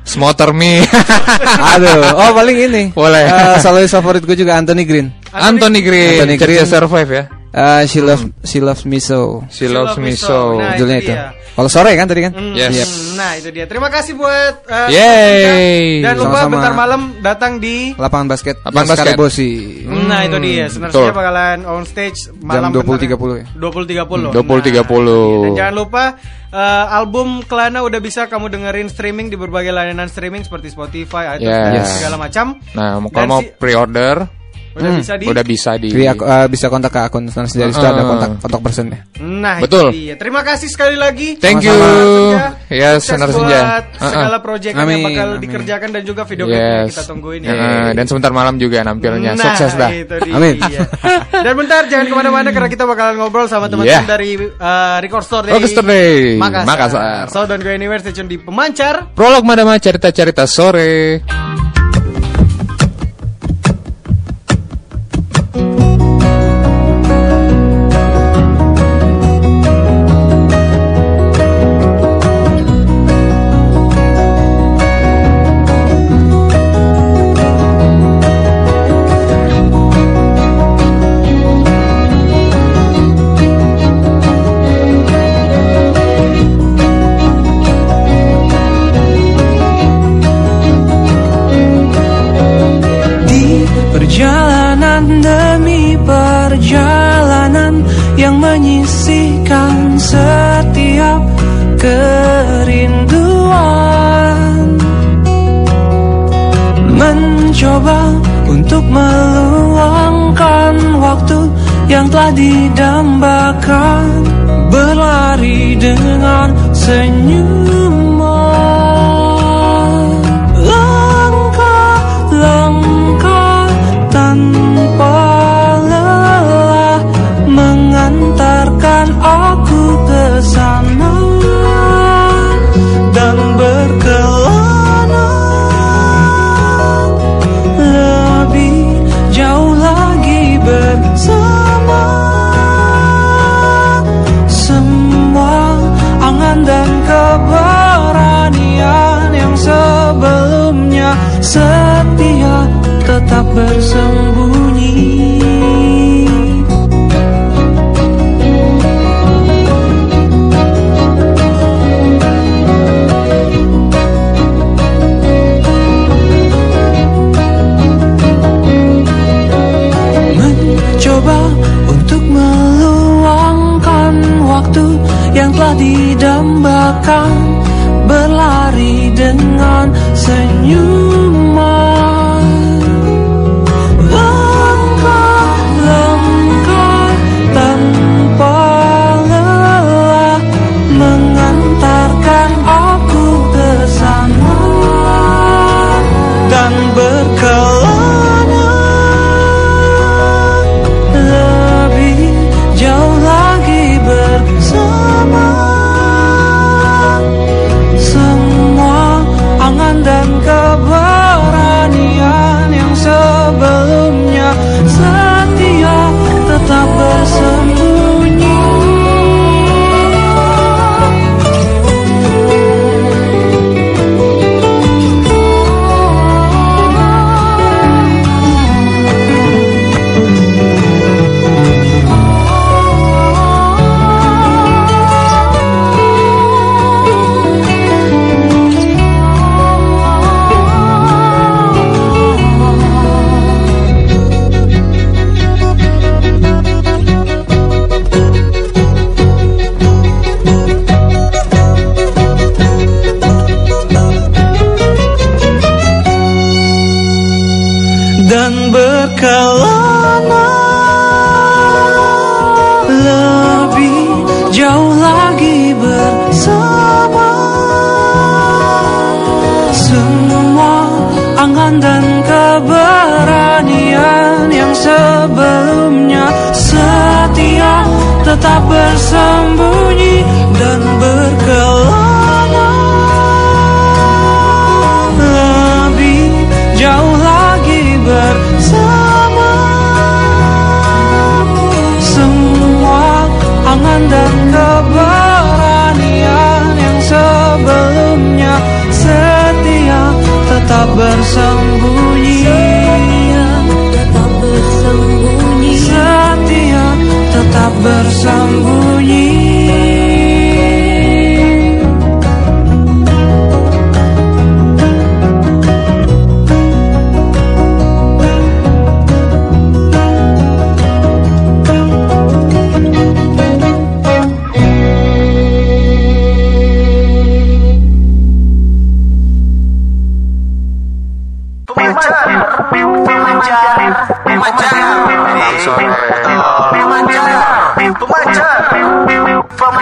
Smother me. Aduh, oh paling ini. Boleh. Eh, solois favorit gue juga Anthony Green. Anthony Green. Anthony Green. Survive ya. Eh, she loves she loves me so. She loves me so. Nah, Judulnya itu. Kalau sore kan tadi kan? Hmm, Yes. Iya. Nah, itu dia. Terima kasih buat uh, Yeay. Dan lupa Sama-sama. bentar malam datang di Lapangan basket. Lapangan basket. Bosi. Nah itu dia. Sebenarnya bakalan on stage malam Jam bentar 20.30 ya. 20.30 Hmm, 20.30. Dan jangan lupa eh, album Kelana udah bisa kamu dengerin streaming di berbagai layanan streaming seperti Spotify, iTunes dan Yes. segala macam. Nah, Dan kalau mau si- pre-order udah Hmm. bisa di udah bisa di Jadi aku, eh, bisa kontak ke akun Senja di situ ada Uh-uh. kontak kontak personnya. Nah, Betul. dia. Terima kasih sekali lagi. Thank you. Ya, Sukses Senar buat Senja. Segala Uh-uh. proyek yang bakal amin. dikerjakan dan juga video klipnya Yes. kita tungguin Uh, ya. dan sebentar malam juga nampilnya. Nah, Sukses dah. Amin. Dan bentar jangan ke mana-mana karena kita bakalan ngobrol sama teman-teman Yeah. dari uh, Record Store dari Record Store dari Makassar. Makassar. So don't go anywhere, stay tune di pemancar. Prolog Madama cerita-cerita sore. Didambakan Berlari dengan senyuman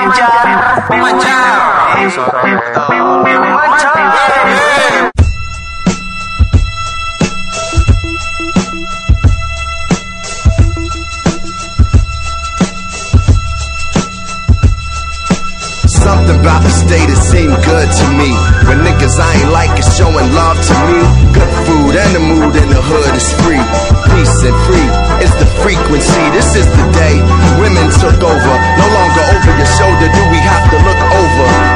pemancar, pemancar, pemancar. The state good to me. When niggas I ain't like is showing love to me. Good food and the mood in the hood is free. Peace and free is the frequency. This is the day women took over. No longer over your shoulder do we have to look over.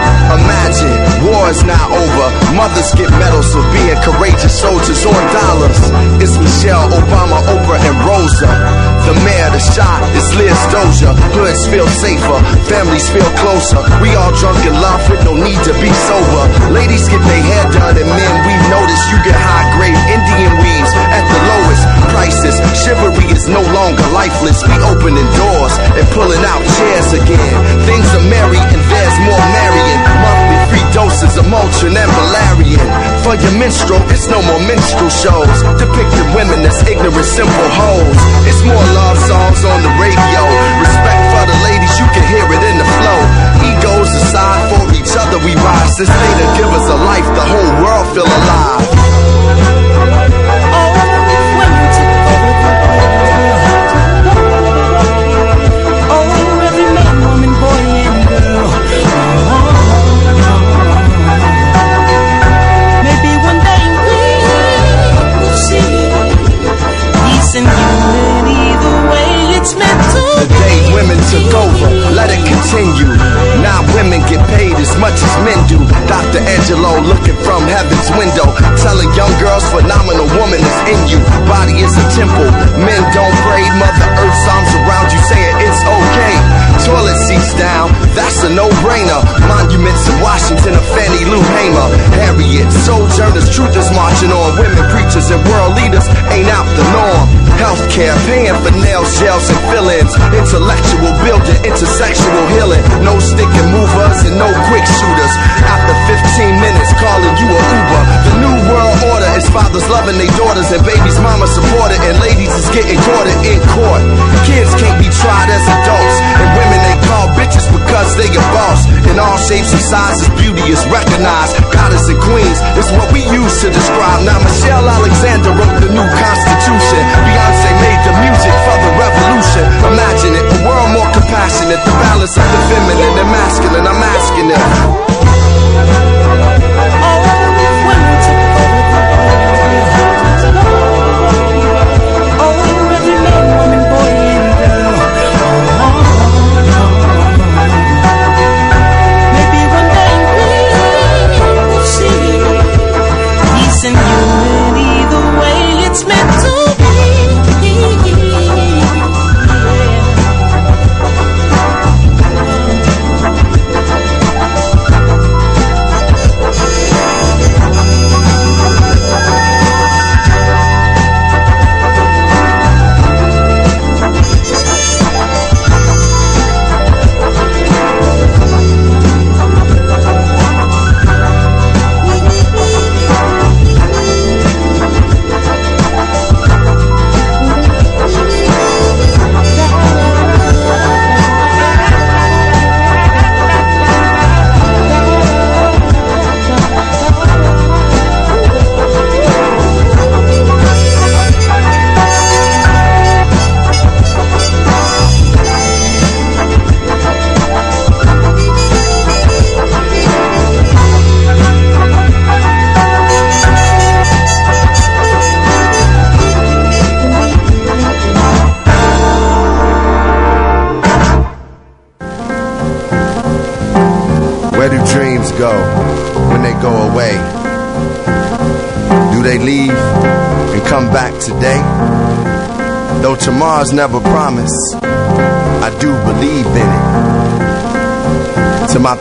War is now over. Mothers get medals for being courageous soldiers on dollars. It's Michelle Obama, Oprah, and Rosa. The mayor, the shot is Liz Doja. Hoods feel safer, families feel closer. We all drunk in love with no need to be sober. Ladies get their hair done, and men we notice you get high grade Indian weaves at the lowest prices. Chivalry is no longer lifeless. We opening doors and pulling out chairs again. Things are merry and there's more marrying. Monthly free doses of Motrin and Valerian. For your minstrel, it's no more minstrel shows. Depicting women as ignorant, simple hoes. It's more love songs on the radio. Respect for the ladies, you can hear it in the flow. Egos aside for each other, we rise. This day to give us a life, the whole world feel alive. The day women took over, let it continue. Now women get paid as much as men do. Dr. Angelo looking from heaven's window, telling young girls phenomenal woman is in you. Body is a temple, men don't pray. Mother Earth's arms around you it's okay. Toilet seats down, that's a no-brainer. Monuments in Washington of Fannie Lou Hamer. Harriet, sojourners, is marching on. Women preachers and world leaders ain't out the norm. Healthcare, paying for nails, gels, and fill-ins. Intellectual building, intersexual healing. No stick and movers and no quick shooters. After 15 minutes, calling you a Uber. The new world is fathers loving their daughters and babies mama supported and ladies is getting courted in court. Kids can't be tried as adults and women they call bitches because they a boss. In all shapes and sizes, beauty is recognized. Goddess and queens is what we use to describe. Now Michelle Alexander wrote the new constitution. Beyonce made the music for the revolution. Imagine it, a world more compassionate. The balance of the feminine and masculine. I'm asking it.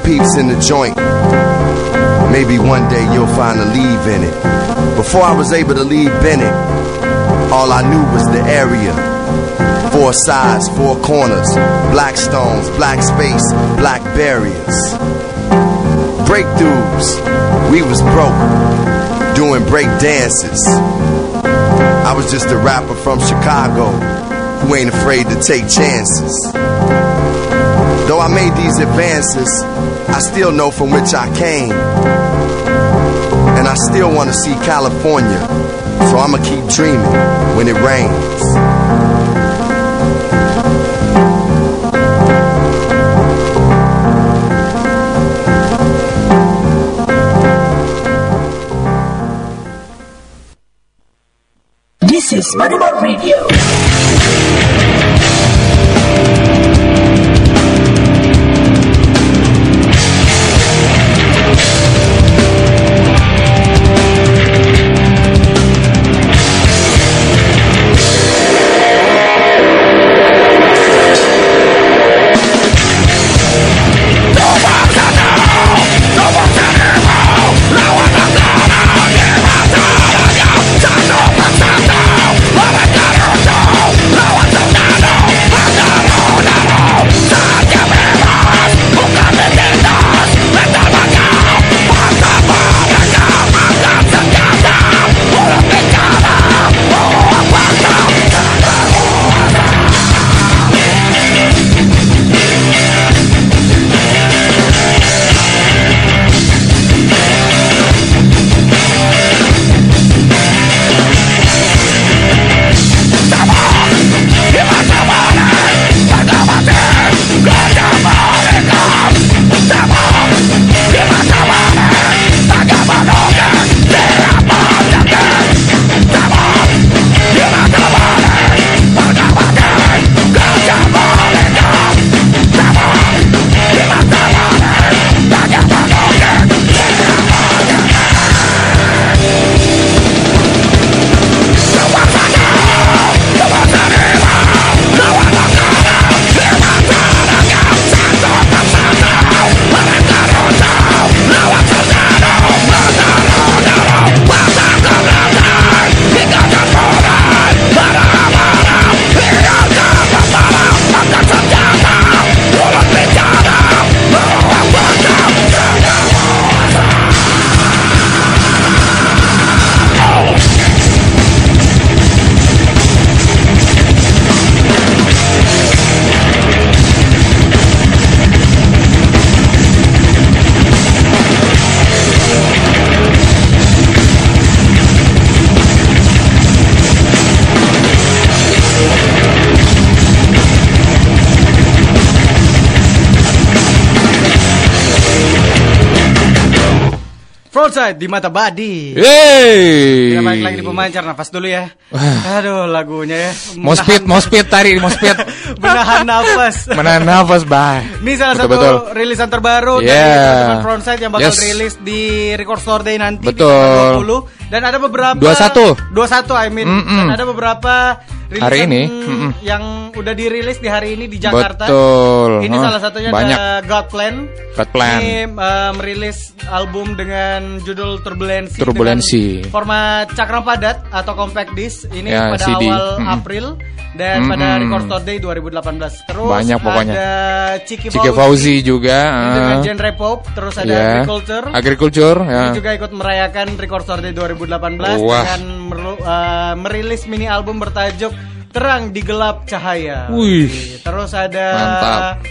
Peeps in the joint, maybe one day you'll find a leave in it. Before I was able to leave Bennett, all I knew was the area. Four sides, four corners, black stones, black space, black barriers. Breakthroughs, we was broke, doing break dances. I was just a rapper from Chicago who ain't afraid to take chances. Though I made these advances, I still know from which I came. And I still want to see California, so I'ma keep dreaming when it rains. This is Moneyball Radio. Frontside di mata badi. Yeay. Kita balik lagi di pemancar nafas dulu ya. Aduh lagunya ya. Mau speed, mau speed tadi, mau speed. Menahan nafas. Menahan nafas, bye. Ini salah Betul, satu betul. rilisan terbaru Yeah. dari teman-teman Frontside yang bakal Yes. rilis di Record Store Day nanti di Betul. tanggal 20 dan ada beberapa 21. 21 I mean Mm-mm. dan ada beberapa Hari ini, mm-mm. yang udah dirilis di hari ini di Jakarta. Betul. Ini Hah, salah satunya banyak. ada God Plan. God Plan. Ini uh, merilis album dengan judul Turbulensi. Turbulensi. format cakram padat atau compact disc. Ini Ya, pada CD. awal Mm-mm. April dan pada Mm-mm. Record Store Day 2018. Terus Banyak pokoknya. ada Ciki, Ciki Fauzi juga. Ini dengan ah. genre pop. Terus ada Ya. Agriculture. Agriculture, ya. Ini juga ikut merayakan Record Store Day 2018 Wah. dengan merlu- uh, merilis mini album bertajuk Terang di Gelap Cahaya. Wih. Terus ada Mantap.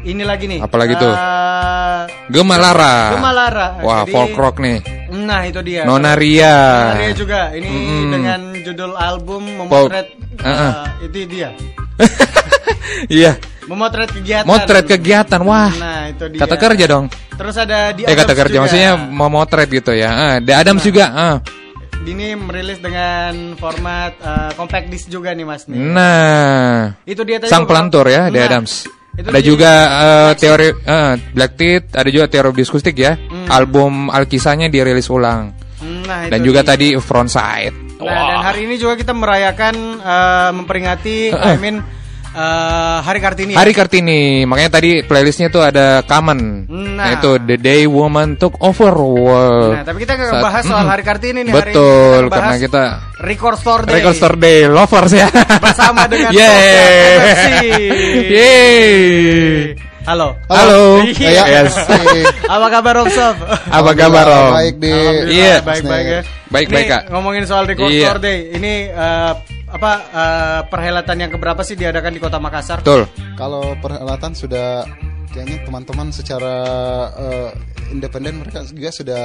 Ini lagi nih. Apalagi tuh? Uh, Gemalara. Gemalara. Wah, Jadi- folk rock nih. Nah, itu dia. Nona Ria. Nona Ria juga. Ini Mm-mm. dengan judul album memotret. Uh-uh. uh, itu dia. Iya. Memotret kegiatan. Motret kegiatan. Wah. Nah, itu dia. Kata kerja dong. Terus ada di Eh kata kerja juga. maksudnya memotret gitu ya. Ah, The Adams juga. Ah. Ini merilis dengan format uh, compact disc juga nih Mas nih. Nah. Itu dia tadi Sang pelantur ya, The Nah, Adams. Itu ada juga eh, teori eh, Black Teeth, ada juga teori diskustik ya. Album Alkisahnya dirilis ulang. Hmm, Nah, Dan juga dia. tadi Frontside. Nah, dan hari ini juga kita merayakan eh, memperingati I mean eh, Hari Kartini. ya? Hari Kartini, makanya tadi playlistnya tuh ada Kamen, Nah. yaitu The Day Woman Took Over World. Nah, tapi kita nggak bahas soal Mm. Hari Kartini nih hari ini. Betul, Kita karena kita Record Store Day. Record Store Day lovers ya. Bersama dengan Yeay. Yeay. Halo. Halo. Iya. Yes. Apa kabar Om Sof? Apa kabar Om? Baik di Iya. baik-baik ya. Baik, Ini baik, Kak. Ngomongin soal Record Iya. Store Day. Ini eh, apa eh, perhelatan yang keberapa sih diadakan di Kota Makassar? Betul. Kalau perhelatan sudah kayaknya teman-teman secara eh, independen mereka juga sudah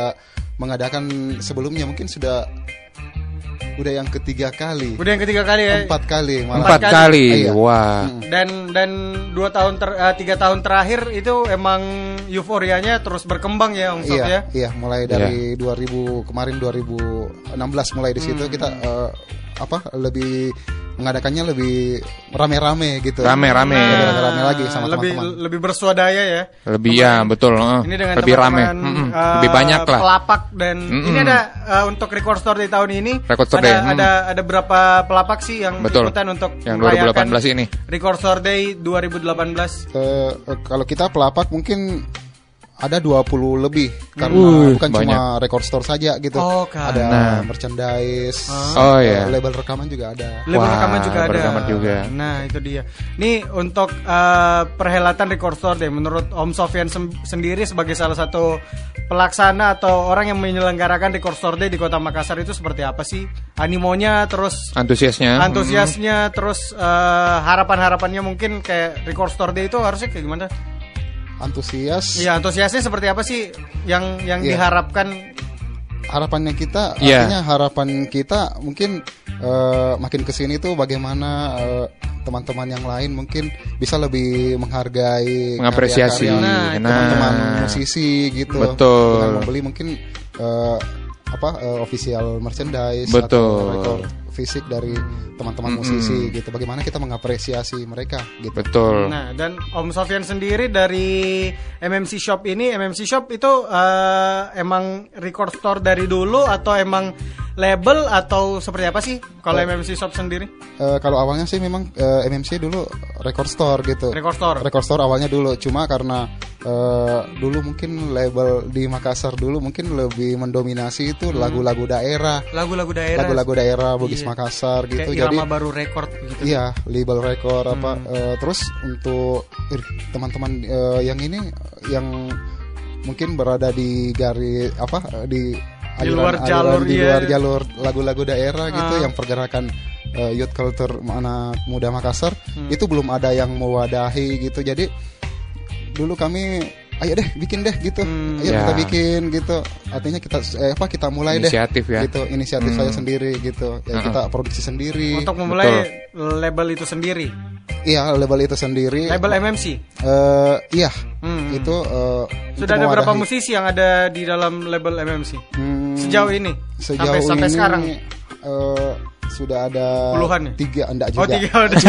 mengadakan sebelumnya mungkin sudah udah yang ketiga kali. Udah yang ketiga kali ya. Empat kali malah. Empat kali. Iya. Wah. Dan dan dua tahun ter, eh, tiga tahun terakhir itu emang euforianya terus berkembang ya Om Sof Iya, ya. iya, mulai dari 2000 kemarin 2016 mulai di situ Hmm. kita eh, apa lebih mengadakannya lebih rame-rame gitu. Rame-rame. Lebih rame-rame lagi sama lebih teman-teman. lebih bersuadaya ya. Lebih ya, betul. Ini dengan lebih rame. teman-teman, Mm-mm. eh, Lebih banyak lah. Pelapak dan Mm-mm. ini ada eh, untuk record store di tahun ini. Record Store ada, Day, ada ada berapa pelapak sih yang Betul. ikutan untuk Yang merayakan 2018 ini. Record Store Day 2018. Eh, eh, kalau kita pelapak mungkin ada 20 lebih karena Uh, bukan banyak. cuma record store saja gitu. Oh, kan. Ada Nah. merchandise. Oh, iya. Label rekaman juga ada. Label Wah, rekaman juga ada. rekaman juga. Nah, itu dia. Nih untuk eh, perhelatan Record Store Day menurut Om Sofyan sem- sendiri sebagai salah satu pelaksana atau orang yang menyelenggarakan Record Store Day di Kota Makassar itu seperti apa sih? Animonya terus Antusiasnya. antusiasnya terus eh, harapan-harapannya mungkin kayak Record Store Day itu harusnya kayak gimana? Antusias. Iya, antusiasnya seperti apa sih yang yang Iya. diharapkan harapannya kita Iya. artinya harapan kita mungkin eh, makin ke sini tuh bagaimana eh, teman-teman yang lain mungkin bisa lebih menghargai Mengapresiasi. Nah, teman-teman Nah. musisi gitu Betul. dengan membeli mungkin eh, apa eh, official merchandise Betul. atau record fisik dari teman-teman Mm-mm. musisi gitu bagaimana kita mengapresiasi mereka gitu Betul. Nah, dan Om Sofyan sendiri dari MMC Shop ini, MMC Shop itu eh, emang record store dari dulu atau emang label atau seperti apa sih kalau MMC Shop sendiri? Eh, kalau awalnya sih memang eh, MMC dulu record store gitu. Record store. Record store awalnya dulu, cuma karena eh, dulu mungkin label di Makassar dulu mungkin lebih mendominasi itu lagu-lagu daerah, Lagu-lagu daerah. lagu-lagu daerah Bugis. Makassar gitu. Kayak Jadi irama baru record gitu. iya label record apa eh, terus untuk teman-teman eh, yang ini yang mungkin berada di garis apa di Di luar jalur, di iya. luar jalur lagu-lagu daerah gitu Ah. yang pergerakan eh, youth culture anak muda Makassar Hmm. itu belum ada yang mewadahi gitu jadi dulu kami ayo deh bikin deh gitu Hmm. ayo Ya. kita bikin gitu artinya kita eh, apa kita mulai Inisiatif deh ya. gitu inisiatif Hmm. saya sendiri gitu ya Uh-uh. kita produksi sendiri Untuk memulai label itu sendiri. Iya label itu sendiri. Label MMC. Eh, iya. Hmm. Itu eh, Sudah untuk ada berapa musisi yang ada di dalam label MMC? Hmm, Sejauh ini? Sejauh sampai sampai ini, sekarang. eh, sudah ada Puluhan ya? tiga enggak Oh, juga. tiga udah.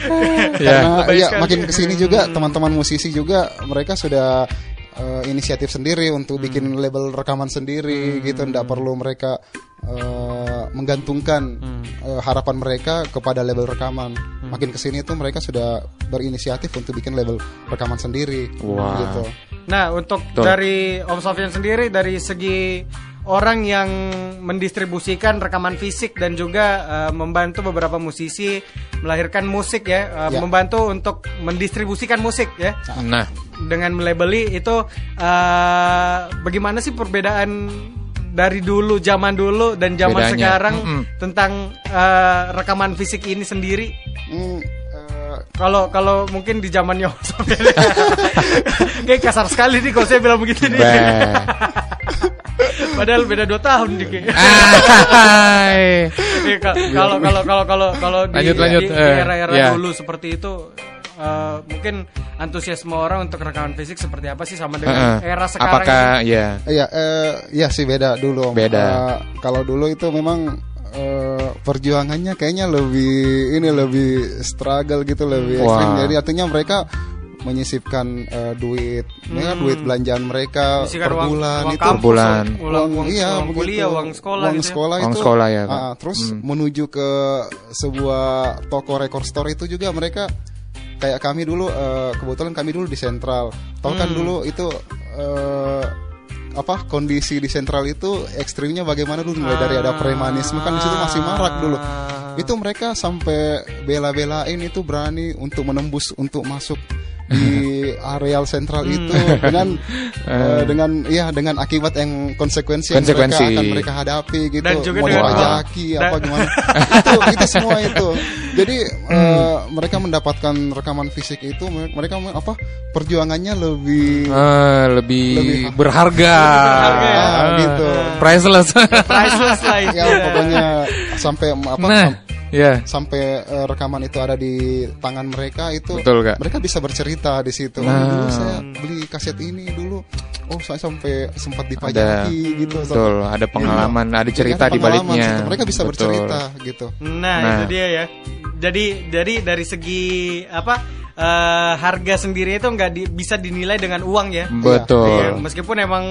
Karena Lebih ya makin ke sini juga teman-teman musisi juga mereka sudah eh, inisiatif sendiri untuk Hmm. bikin label rekaman sendiri gitu, enggak perlu mereka eh, menggantungkan Hmm. eh, harapan mereka kepada label rekaman. Makin ke sini tuh mereka sudah berinisiatif untuk bikin label rekaman sendiri Wah. gitu. Nah, untuk Betul. dari Om Sofyan sendiri dari segi orang yang mendistribusikan rekaman fisik dan juga eh, membantu beberapa musisi melahirkan musik ya, eh, Ya. membantu untuk mendistribusikan musik ya. Nah, Dengan melabeli itu eh, bagaimana sih perbedaan dari dulu zaman dulu dan zaman Bedanya. sekarang Mm-mm. tentang eh, rekaman fisik ini sendiri? Hmm, eh, Kalau kalau mungkin di zamannya kayak kasar sekali nih kalau saya bilang begitu nih. Padahal beda 2 tahun nih kayak. Hai. Iya, ka- Kalau kalau kalau kalau kalau di Lanjut, lanjut. di- di Eh, era-era ya. dulu seperti itu eh, mungkin antusiasme orang untuk rekaman fisik seperti apa sih sama dengan Heeh. era sekarang Apakah ya Iya, eh, iya sih beda dulu. Om. Beda. Eh, kalau dulu itu memang eh, perjuangannya kayaknya lebih ini lebih struggle gitu lebih ekstrim Wah. jadi artinya mereka menyisipkan eh, duit Hmm. duit belanjaan mereka Menyisipkan per uang- bulan uang itu kampus, Per bulan. uang- uang- uang- iya uang begitu. kuliah, uang sekolah uang gitu ya. sekolah Uang itu sekolah ya, ah, terus Hmm. menuju ke sebuah toko record store itu juga mereka kayak kami dulu eh, kebetulan kami dulu di sentral tahu kan Hmm. dulu itu eh, apa kondisi di sentral itu ekstrimnya bagaimana dulu mulai dari ada premanisme kan di situ masih marak dulu itu mereka sampai bela-belain itu berani untuk menembus untuk masuk di areal sentral Hmm. itu dengan eh, dengan ya dengan akibat yang konsekuensi, yang Konsekuensi. mereka akan mereka hadapi gitu Dan juga mau dipajaki Dan- apa gimana itu itu semua itu jadi eh, mereka mendapatkan rekaman fisik itu mereka apa perjuangannya lebih Eh, lebih, Lebih- berharga, berharga ya. Ah, Gitu. priceless Priceless lah ya pokoknya sampai apa Nah, sam- ya. sampai eh, rekaman itu ada di tangan mereka itu Betul, Kak. mereka bisa bercerita di situ Oh, Nah. dulu saya beli kaset ini dulu oh saya sampai sempat ada dipajaki gitu betul ada pengalaman ada cerita Ada di baliknya situ. mereka bisa Betul. bercerita gitu Nah, Nah. itu dia ya. Jadi dari dari segi apa eh, harga sendiri itu nggak di- bisa dinilai dengan uang ya. Betul. Iya, meskipun emang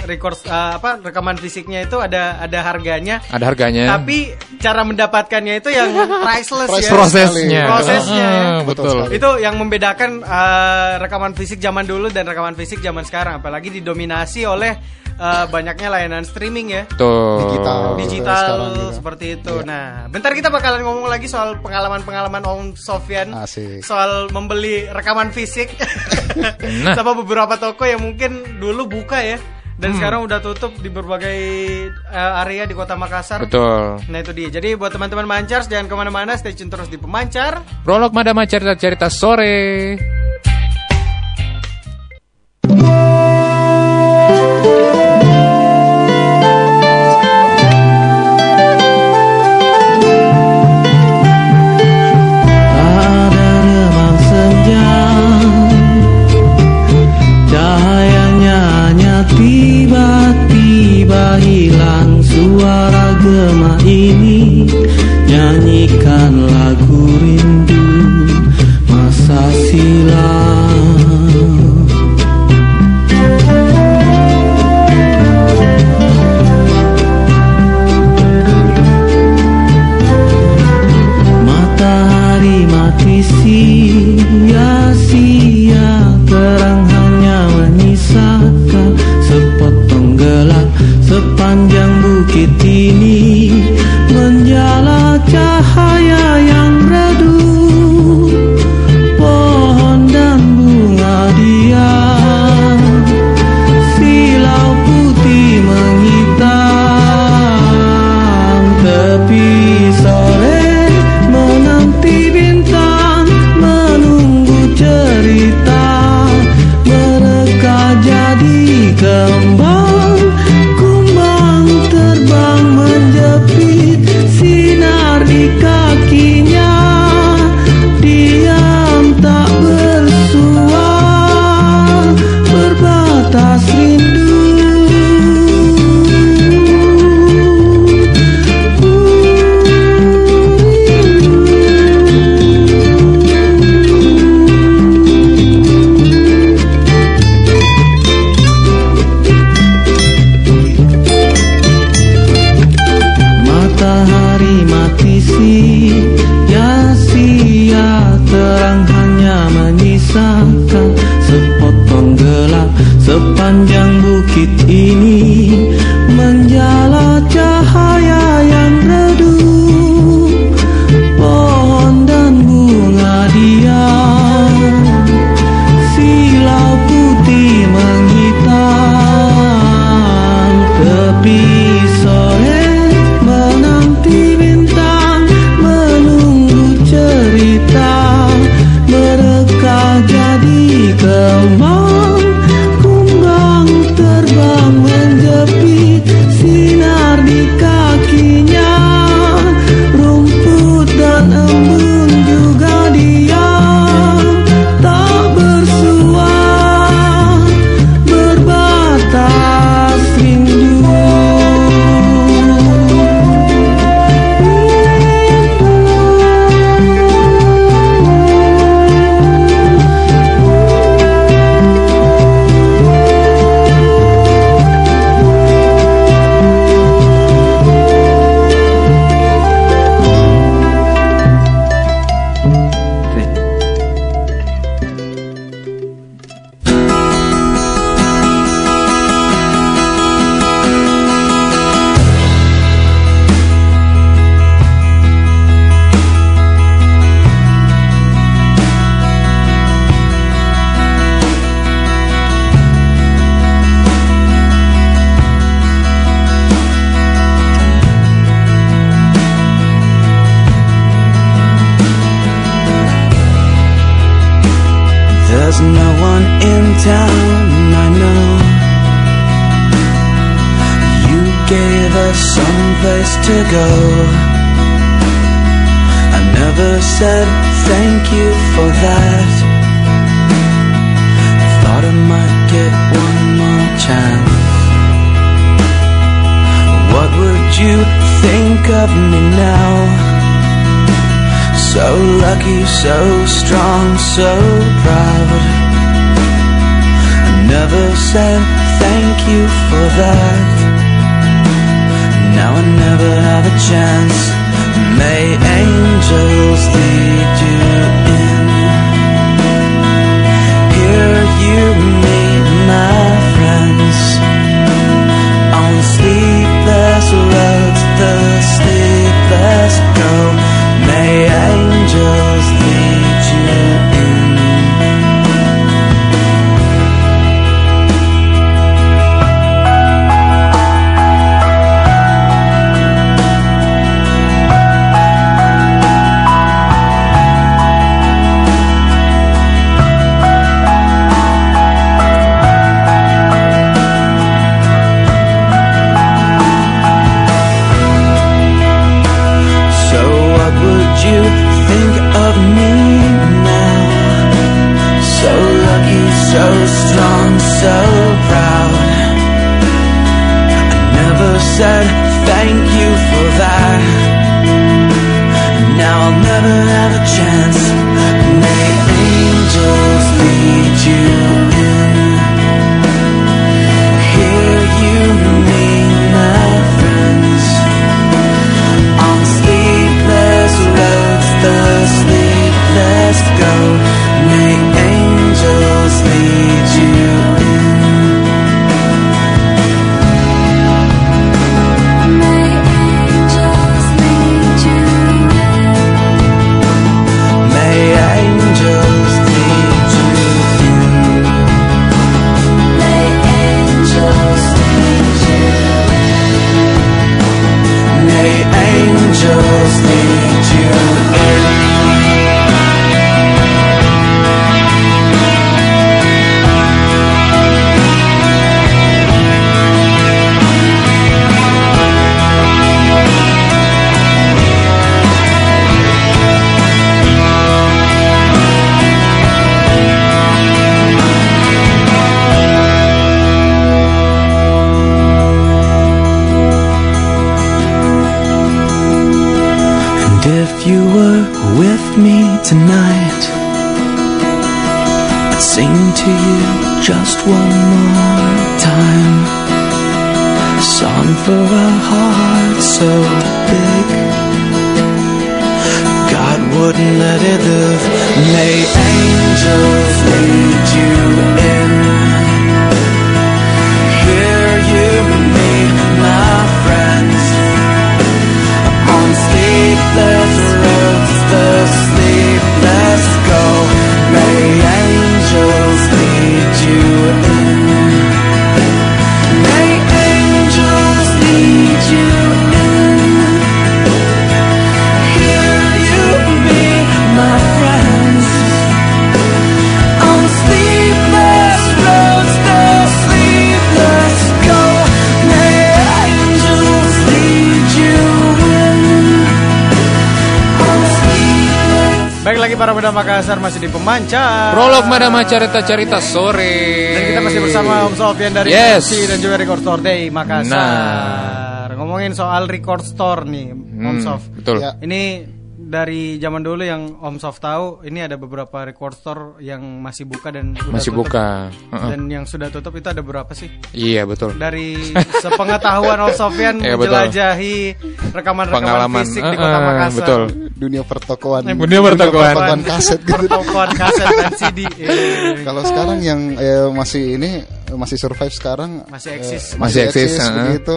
record eh, apa rekaman fisiknya itu ada ada harganya. ada harganya Tapi cara mendapatkannya itu yang priceless ya. prosesnya Prosesnya ya. Ah, betul Itu yang membedakan eh, rekaman fisik zaman dulu dan rekaman fisik zaman sekarang apalagi didominasi oleh eh, banyaknya layanan streaming ya. Betul. Digital. Digital gitu. seperti itu. Nah, bentar kita bakalan ngomong lagi soal pengalaman-pengalaman Om Sofyan Asik. soal membeli rekaman fisik Nah. sama beberapa toko yang mungkin dulu buka ya dan Hmm. sekarang udah tutup di berbagai eh, area di kota Makassar. betul Nah itu dia. Jadi buat teman-teman Mancars jangan ke mana-mana, stay tune terus di Pemancar. prolog madama cerita cerita sore Pemancar. Prolog Madama Carita-Carita sore. Dan kita masih bersama Om Sofian dari Yes. MC dan juga Record Store Day Makassar. Nah. Ngomongin soal record store nih, Om Hmm, Sof. betul. Ya. Ini dari zaman dulu yang Om Sof tahu, ini ada beberapa record store yang masih buka dan Masih tutup. buka. Heeh. Dan yang sudah tutup itu ada berapa sih? Iya betul. Dari sepengetahuan Om Sofian Iya, menjelajahi rekaman-rekaman Pengalaman. fisik di Kota Makassar. betul. dunia pertokoan Eh, Dunia pertokoan. pertokoan kaset gitu Pertokoan kaset dan CD. Eh. kalau sekarang yang eh, masih ini masih survive sekarang Masih eh, eksis. Masih eksis, heeh. begitu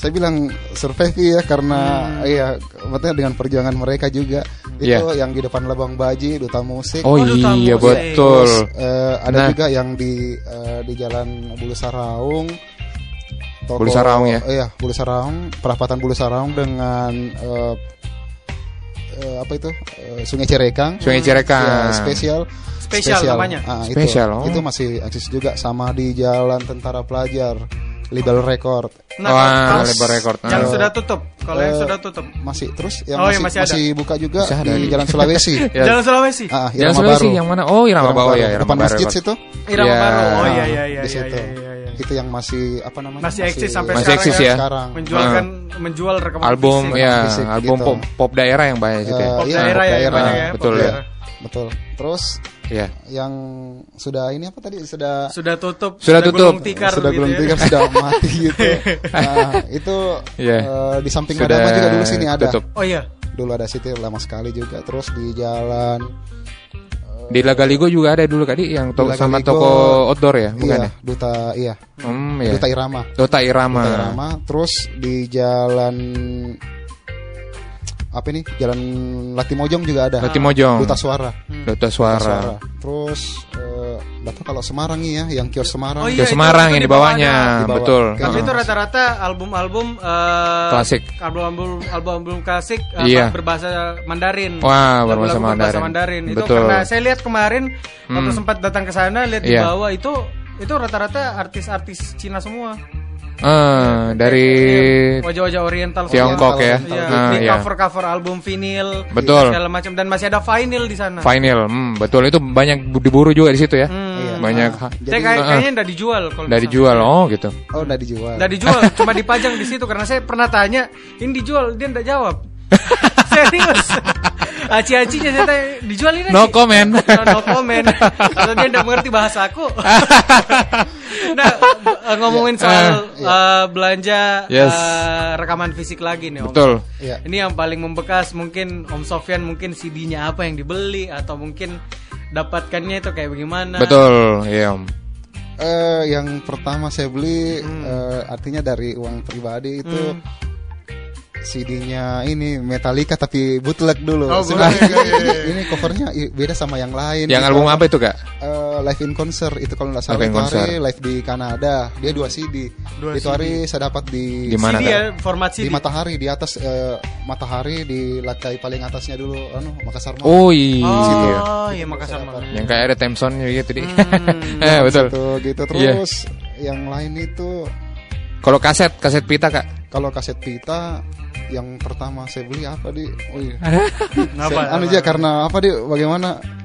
saya bilang survive ya karena iya maksudnya dengan perjuangan mereka juga itu Iya. yang di depan Labang Baji duta musik Oh, Duta iya Musik. betul. Terus, eh, ada Nah. juga yang di eh, di Jalan Bulu Saraung. Toko- Bulu Saraung ya? Iya, Bulu Saraung, perapatan Bulu Saraung dengan eh, eh, apa itu? Eh, Sungai Cirekang. Sungai Cirekang. Ya, spesial. Spesial namanya? Ah, itu. Spesial, oh. Itu masih eksis juga sama di Jalan Tentara Pelajar. Label record. Nah, Wah, label record. Yang Eh, sudah tutup. Kalau yang eh, sudah tutup. Masih terus yang Oh, masih, yang masih ada. buka juga Masih ada. di Jalan Sulawesi. Ya. Jalan Sulawesi. Ah, Jalan Sulawesi Baru. yang mana? Oh, Irama Baru, ya, Irama Depan Baru masjid situ. Irama Ya. Baru. Oh iya iya iya di situ. iya, iya, iya. Itu yang masih apa namanya? Masih eksis sampai Masih sekarang eksis ya. Sekarang. Menjualkan menjual rekaman album fisik. ya, fisik album gitu. pop, pop daerah yang banyak situ ya. Eh, Pop iya, daerah ya, ya, betul ya. Betul. Terus Iya. yang sudah ini apa tadi sudah Sudah tutup. Sudah tutup. gulung tikar sudah gitu gulung ya. tikar sudah mati gitu. Nah, itu Iya. eh, di samping Sudah Madama juga dulu sini ada. tutup. Oh iya. Dulu ada situ lama sekali juga. Terus di jalan Di Lagaligo juga ada dulu kali yang to- sama toko outdoor ya, bukan iya, ya? Duta iya. Hmm, ya. Duta Irama. Dota Irama. Duta Irama. Terus di jalan apa ini? Jalan Latimojong juga ada. Latimojong. Duta Suara. Dota Suara. Terus eh nggak tahu kalau Semarang nih ya, yang kios Semarang. Oh iya, itu- Semarang itu yang di di bawahnya, Di bawah. betul. Tapi itu rata-rata album-album eh, Klasik. Album-album album-album klasik apa, Iya. berbahasa Mandarin. Wah, berbahasa Mandarin. Mandarin. Itu Betul. karena saya lihat kemarin waktu Hmm. sempat datang ke sana lihat di Iya. bawah itu itu rata-rata artis-artis Cina semua. Eh, dari Wajah-wajah oriental. Tiongkok ya. Iya, Ah, di iya. cover-cover album vinil Betul. segala macam dan masih ada vinyl di sana. Vinyl, hmm, betul itu banyak bu- diburu juga di situ ya. Hmm. Banyak. Saya Jadi- kayak, Heeh. kayaknya udah dijual kalau Dari misalnya. jual, oh gitu. Oh, udah dijual. Udah dijual, cuma dipajang di situ karena saya pernah tanya, ini dijual, dia enggak jawab. Serius. Aci-acinya saya tanya, dijual ini No Ci?" comment. No, no comment. Kalau dia enggak mengerti bahasa aku. nah, eh, ngomongin soal eh, belanja Yes. eh, rekaman fisik lagi nih, Om. Betul. Iya. Ini yang paling membekas mungkin Om Sofyan mungkin CD-nya apa yang dibeli atau mungkin dapatkannya itu kayak bagaimana? Betul, iya. Om. Eh, yang pertama saya beli Hmm. eh, artinya dari uang pribadi itu CD-nya ini Metallica tapi bootleg dulu. Oh, Sebenarnya bootleg. ini, ini- ini covernya beda sama yang lain. Yang Gitu. album apa itu, Kak? Eh, live in concert itu kalau nggak salah Live hari live di Kanada. Dia dua CD. Dua itu CD. hari saya dapat di Di mana, CD ya, format CD. di matahari di atas eh, matahari di lantai paling atasnya dulu anu Makassar Mall. Oh iya. Oh, iya Makassar Mall. Yang kayak ada Thompson gitu di. Hmm. eh, betul. Gitu, gitu Iya. terus yang lain itu Kalau kaset, kaset pita, Kak. kalau kaset pita yang pertama saya beli apa di oh iya. Saya- anu aja karena apa di bagaimana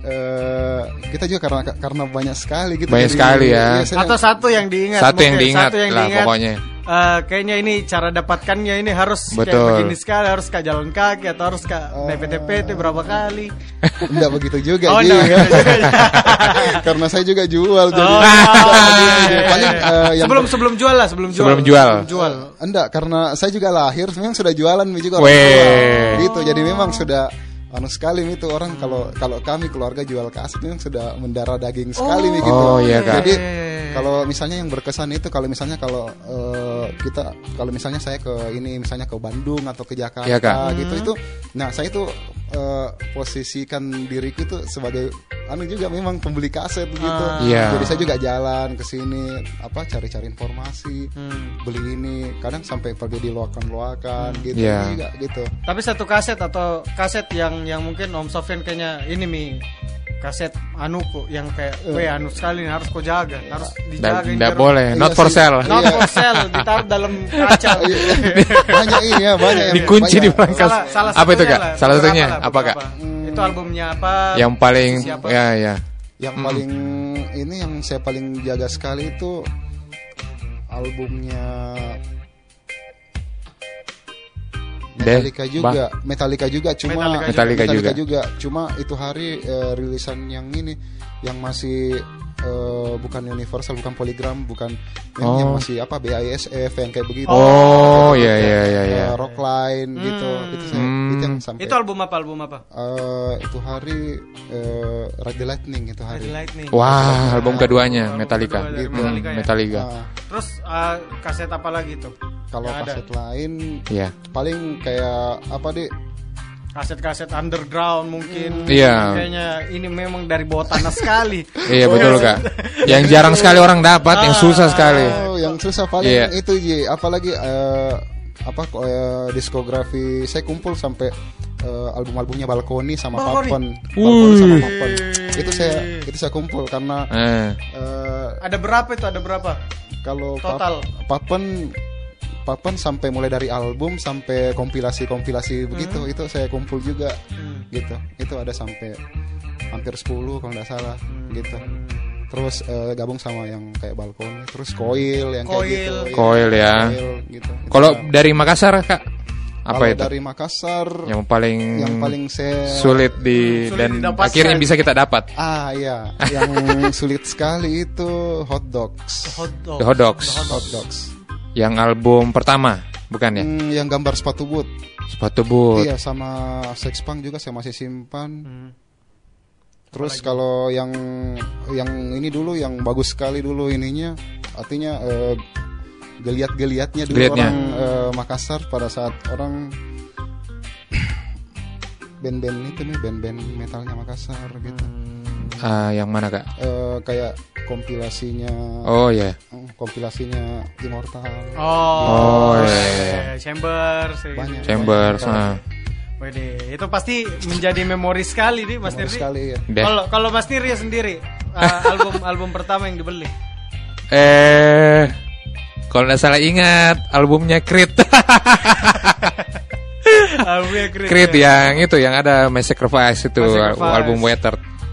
eh kita juga karena karena banyak sekali gitu Banyak Jadi, sekali ya. iya, saya- Atau satu yang diingat. Satu yang mungkin. diingat Satu yang lah diingat. pokoknya. Eh, kayaknya ini cara dapatkannya ini harus kayak Betul. begini sekali harus ke jalan kaki atau harus ke DPTPT berapa kali. Enggak begitu juga Oh, enggak juga. karena saya juga jual jadi Oh. paling eh, yang sebelum sebelum jual lah, sebelum jual. Sebelum jual. jual. enggak karena saya juga lahir memang sudah jualan juga tua. gitu jadi memang sudah anu sekali Mi, itu orang. Kalau kalau kami keluarga jual kaset memang sudah mendarah daging sekali Mi, gitu. Oh, iya, Kak. jadi kalau misalnya yang berkesan itu kalau misalnya kalau eh, kita kalau misalnya saya ke ini misalnya ke Bandung atau ke Jakarta Iya, gitu itu nah saya itu eh, posisikan diriku itu sebagai anu juga memang pembeli kaset gitu Ah. Iya. jadi saya juga jalan ke sini apa cari-cari informasi Hmm. beli ini kadang sampai pergi di loakan-loakan gitu Iya. juga gitu Tapi satu kaset atau kaset yang yang mungkin Om Sofyan kayaknya ini mi kaset anuku yang kayak, weh anu sekali nih harus kau jaga, harus dijaga. ini biar- boleh, not Iya for sih. sale. Not Iya. for sale, ditaruh dalam kaca. banyak ini ya banyak yang Dikunci di belakang. salah, salah Apa itu, satunya Kak? lah, Salah satunya apa, Kak? Itu albumnya apa? Yang paling Siapa? ya ya. yang paling ini yang saya paling jaga sekali itu albumnya Metallica Deh, juga, Metallica juga cuma Metallica juga. juga. Cuma itu hari eh, rilisan yang ini yang masih eh, bukan Universal, bukan Polygram, bukan yang, yang Oh. masih apa BISF yang kayak begitu. Oh, iya, iya, iya, iya. Eh, Rockline gitu. Itu saya Hmm. itu yang sampai Itu album apa? Album apa? eh, itu hari eh, Ride the Lightning itu hari. Red Lightning. Wah, album keduanya Album Metallica. kedua Hmm, Metallica ya? Metallica. Ah, Terus eh, kaset apa lagi tuh? kalau Yang ada? kaset lain Iya. paling kayak apa deh Kaset-kaset underground mungkin. Iya. Kayaknya ini memang dari bawah tanah sekali. Iya betul kak. Yang jarang sekali orang dapat, yang susah sekali. Oh, yang susah paling Iya. itu Ji, apalagi eh, apa kok eh, diskografi saya kumpul sampai eh, album-albumnya Balkoni sama Balkoni? Papen. Balkoni sama Wih. Papen. Itu saya itu saya kumpul karena Eh, eh, Ada berapa itu? Ada berapa? kalau Total. Papen Papen sampai mulai dari album sampai kompilasi-kompilasi begitu itu saya kumpul juga Hmm. gitu itu ada sampai hampir 10 kalau nggak salah Hmm. gitu terus eh, gabung sama yang kayak balkon terus koil yang kayak gitu Koil. Koil ya. Koil, gitu Kalau dari Makassar kak, apa itu? dari Makassar Yang paling yang paling saya sulit di Sulit dan didapatkan. akhirnya bisa kita dapat. Ah iya, yang sulit sekali itu hot dogs. Hot The Hot Dogs. Hot dogs. Yang album pertama, bukan ya? Hmm, yang gambar sepatu boot. Sepatu boot. Iya, sama Sex Punk juga saya masih simpan. Hmm. Terus kalau yang yang ini dulu yang bagus sekali dulu ininya, artinya eh, geliat-geliatnya dulu Geliatnya. orang eh, Makassar pada saat orang band-band itu nih band-band metalnya Makassar gitu. Ah, yang mana kak? Eh, kayak kompilasinya Oh ya. Hmm, kompilasinya Immortal Oh, Oh, iya, iya, iya, iya. iya. Chambers. iya. Banyak. Chambers. ah. Wede, itu pasti menjadi memori sekali nih Mas Memori Nirdi. sekali, ya. Kalau kalau Mas Nirdi sendiri uh, album album pertama yang dibeli. Eh, kalau nggak salah ingat albumnya Creed. Albumnya Creed, Creed ya. yang itu yang ada My Sacrifice itu My Sacrifice. album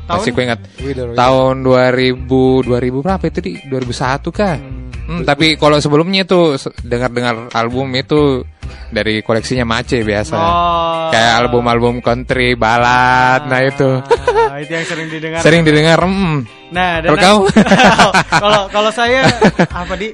Weather. Masih Tahun? gue ingat. Wither. Tahun 2000 2000 berapa itu di 2001 kah? Hmm, tapi kalau sebelumnya itu dengar-dengar album itu dari koleksinya Mace biasa. Oh. Kayak album-album country, balad, nah itu. Ah, itu yang sering didengar. Sering didengar. hmm. Nah, dan Kalau kau? kalau kalau saya apa di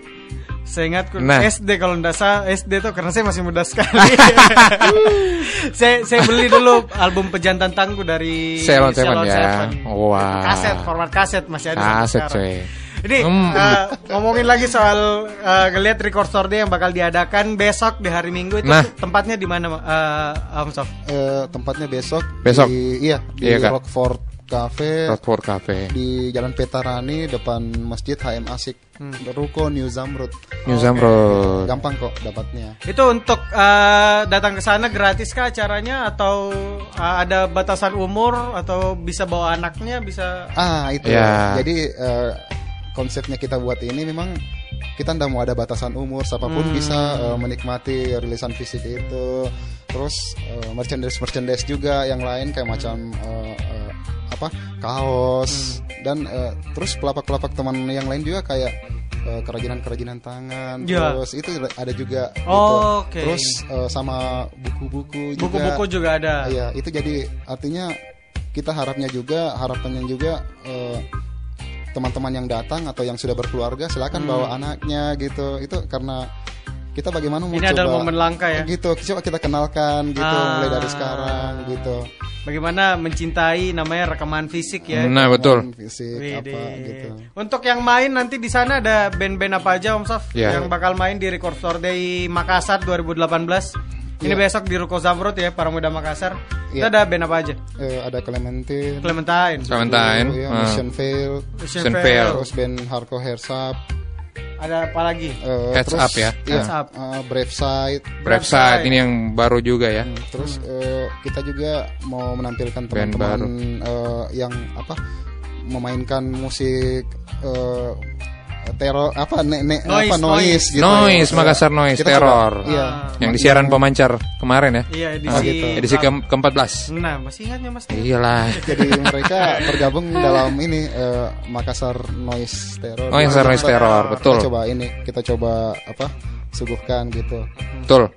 saya ingat Nah. SD kalau ndak salah SD tuh karena saya masih muda sekali. saya saya beli dulu album Pejantan Tangguh dari Ceylon Seven ya. Seven. Wah. Kaset, format kaset masih ada sampai Kaset sekarang. coy. Ini Hmm. eh, ngomongin lagi soal eh, ngeliat record store day yang bakal diadakan besok di hari Minggu itu Nah. tempatnya di mana uh, Om Sof? Eh, tempatnya besok Besok? di iya di Iya. Rockford Cafe. Rockford Cafe. di Jalan Petarani depan Masjid HM Asik. Hmm. Ruko New Zamrud. New Zamrud. gampang kok dapatnya. Itu untuk eh, datang ke sana gratis kah acaranya? Atau eh, ada batasan umur? Atau bisa bawa anaknya? Bisa? Ah itu. Ya. jadi eh, konsepnya kita buat ini memang kita ndak mau ada batasan umur siapa pun Hmm. bisa eh, menikmati rilisan fisik itu terus merchandise merchandise juga yang lain kayak macam eh, eh, apa kaos dan eh, terus pelapak-pelapak teman yang lain juga kayak kerajinan-kerajinan tangan Ya. terus itu ada juga gitu. Oh, oke. terus eh, sama buku-buku juga buku-buku juga ada. Iya, itu jadi artinya kita harapnya juga harapannya juga teman-teman yang datang atau yang sudah berkeluarga silakan Hmm. bawa anaknya gitu. Itu karena kita bagaimana mau Ini coba adalah momen langka ya. Gitu, coba kita kenalkan gitu Ah. mulai dari sekarang gitu. Bagaimana mencintai namanya rekaman fisik ya. Nah, betul. Fisik apa gitu. Untuk yang main nanti di sana ada band-band apa aja Om Sof Iya. yang bakal main di Record Store Day Makassar 2018. Ini Iya. besok di Ruko Zamrud ya para muda Makassar. Itu Iya. ada band apa aja? Eh, ada Clementine, Clementine. Clementine. ya, ah. Mission Veil, Mission. Veil. terus band Hardcore Hairsap, Ada apa lagi? eh, Heads terus, Up ya. Iya, Heads Up. eh, Brave Side, Brave Side ini yang baru juga ya. Terus eh, kita juga mau menampilkan teman-teman eh, yang apa memainkan musik eh, teror apa ne, ne- Noise, apa noise, noise. gitu. Noise, Eh, Makassar Noise, kita teror. coba, Iya. Yang di siaran pemancar kemarin ya. Iya, edisi Oh, gitu. Edisi ke ke-14. Nah, masih ingatnya Mas? Iyalah. Jadi mereka bergabung dalam ini eh, Makassar Noise Terror. Oh, Makassar Noise Terror, betul. Kita coba ini, kita coba apa? suguhkan gitu. Betul.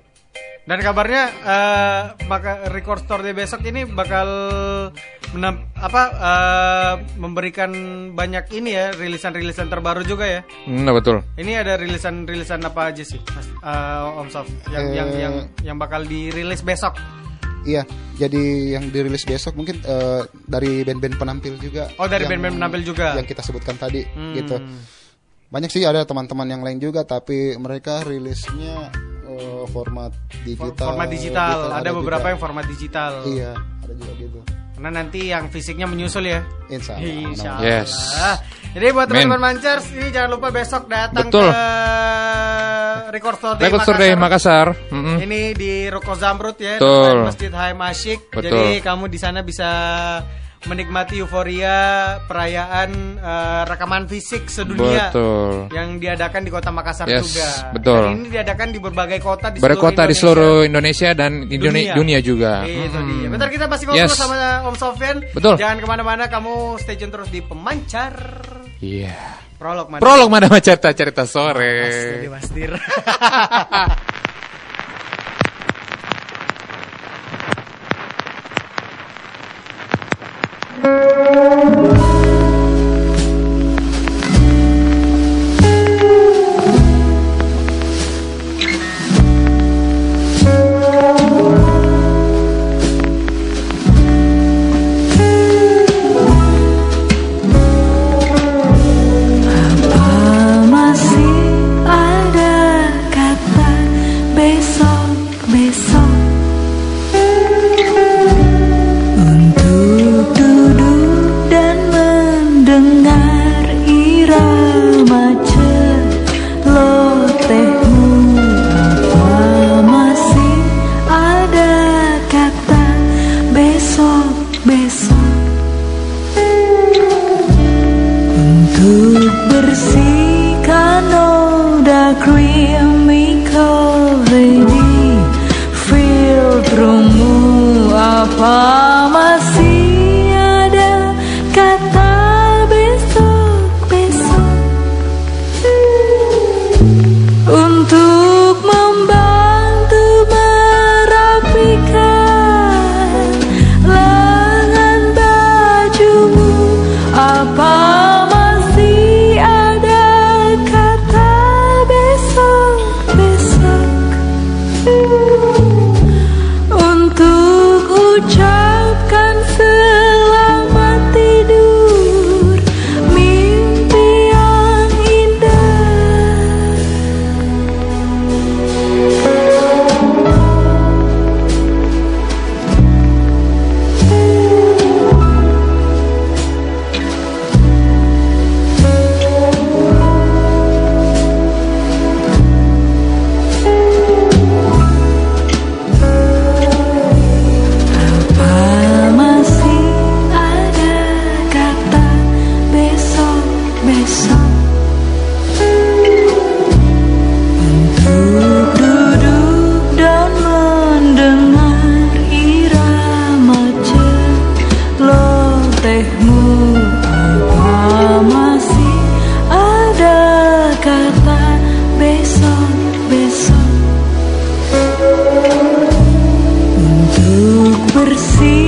Dan kabarnya eh maka record store day besok ini bakal menam- apa eh, memberikan banyak ini ya rilisan-rilisan terbaru juga ya. Nah, betul. Ini ada rilisan-rilisan apa aja sih, Mas? Eh, Om Sof yang Eh. yang yang yang bakal dirilis besok. Iya, jadi yang dirilis besok mungkin eh, dari band-band penampil juga. Oh, dari band-band penampil juga. Yang kita sebutkan tadi Hmm. gitu. Banyak sih ada teman-teman yang lain juga tapi mereka rilisnya eh, format digital. format digital. Ada, beberapa juga. yang format digital. Iya, ada juga gitu. Karena nanti yang fisiknya menyusul ya. Insya Allah. Insya Allah. Yes. Jadi buat teman-teman Mancers ini jangan lupa besok datang Betul. ke Record Store Day Record Store Day Makassar. Mm-mm. Ini di Ruko Zamrut ya, Betul. Masjid Hai Masyik. Betul. Jadi kamu di sana bisa menikmati euforia perayaan eh, rekaman fisik sedunia Betul. yang diadakan di kota Makassar Yes, juga. betul. Dan ini diadakan di berbagai kota di seluruh di Indonesia. seluruh Indonesia dan di dunia, dunia juga. Itu Mhm. dia. Bentar kita masih ngobrol Yes. sama Om Sofyan. Betul. Jangan ke mana-mana, kamu stay tune terus di pemancar. Iya. Prolog mana? Prolog mana cerita cerita sore. Jadi Bastir. untuk bersihkan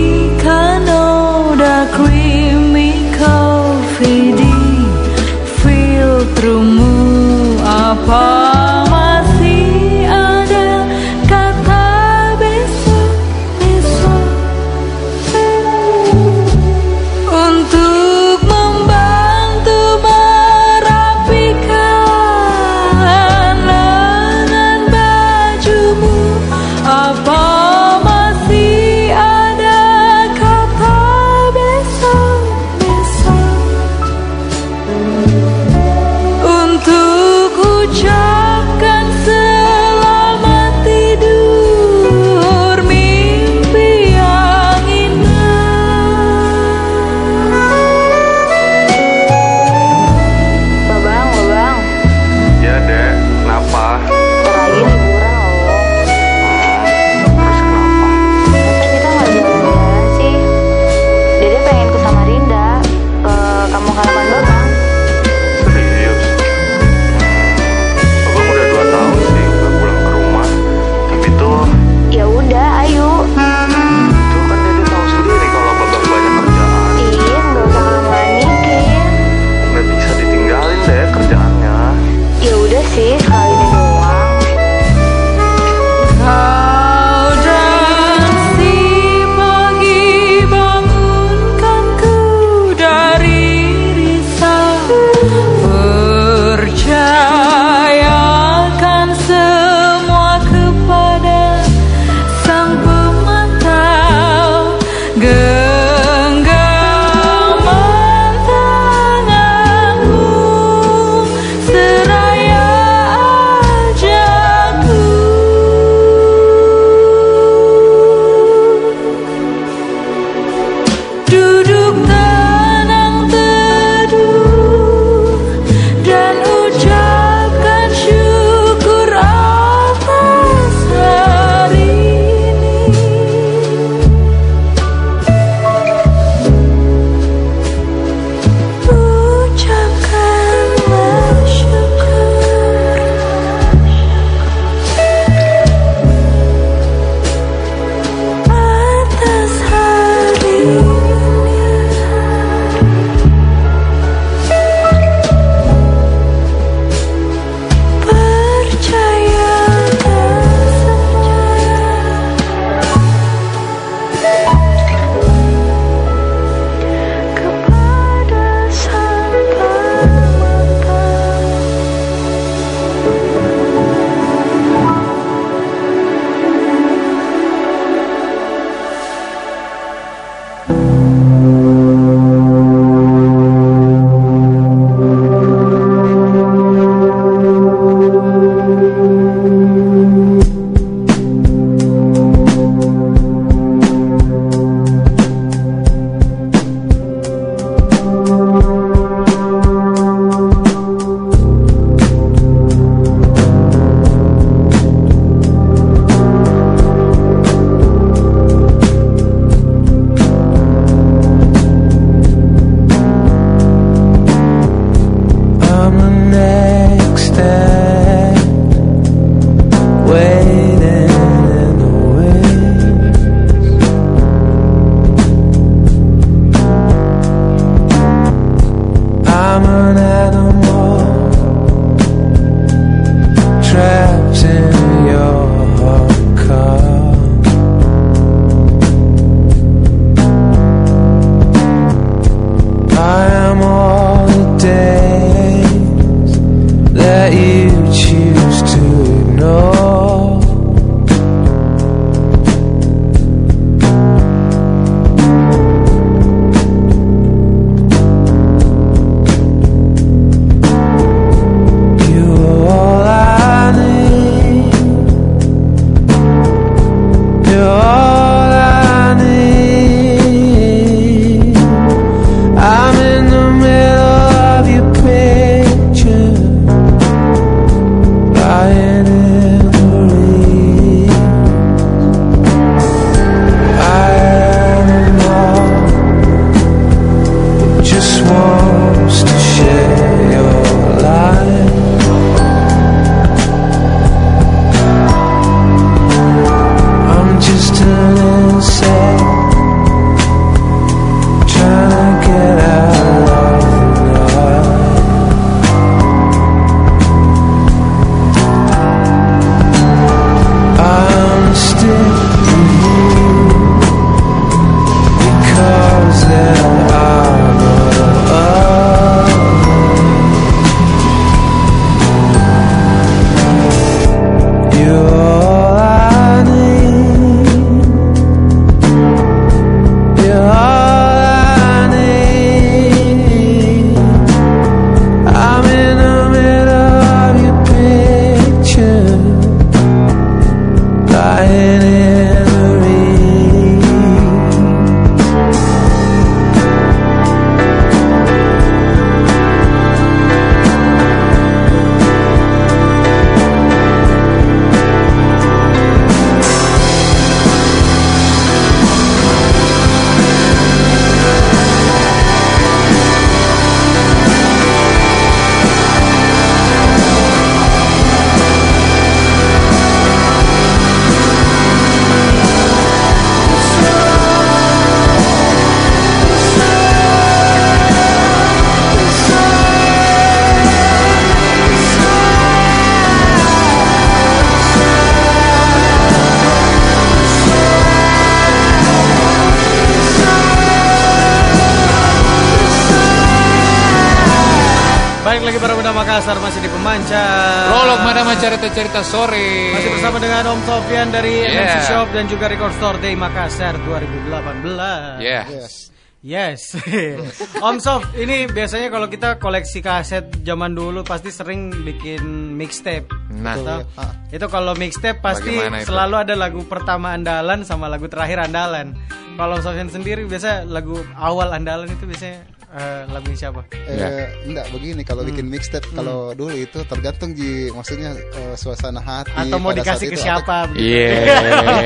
Yes. Om Sof, ini biasanya kalau kita koleksi kaset zaman dulu pasti sering bikin mixtape. Nah. Atau- itu kalau mixtape pasti itu? selalu ada lagu pertama andalan sama lagu terakhir andalan. Kalau Om Sofian sendiri biasa lagu awal andalan itu biasanya eh, lagu siapa? Eh, Ya. enggak begini kalau Hmm. bikin mixtape kalau dulu itu tergantung di maksudnya eh, suasana hati Atau mau dikasih ke itu, siapa. Iya.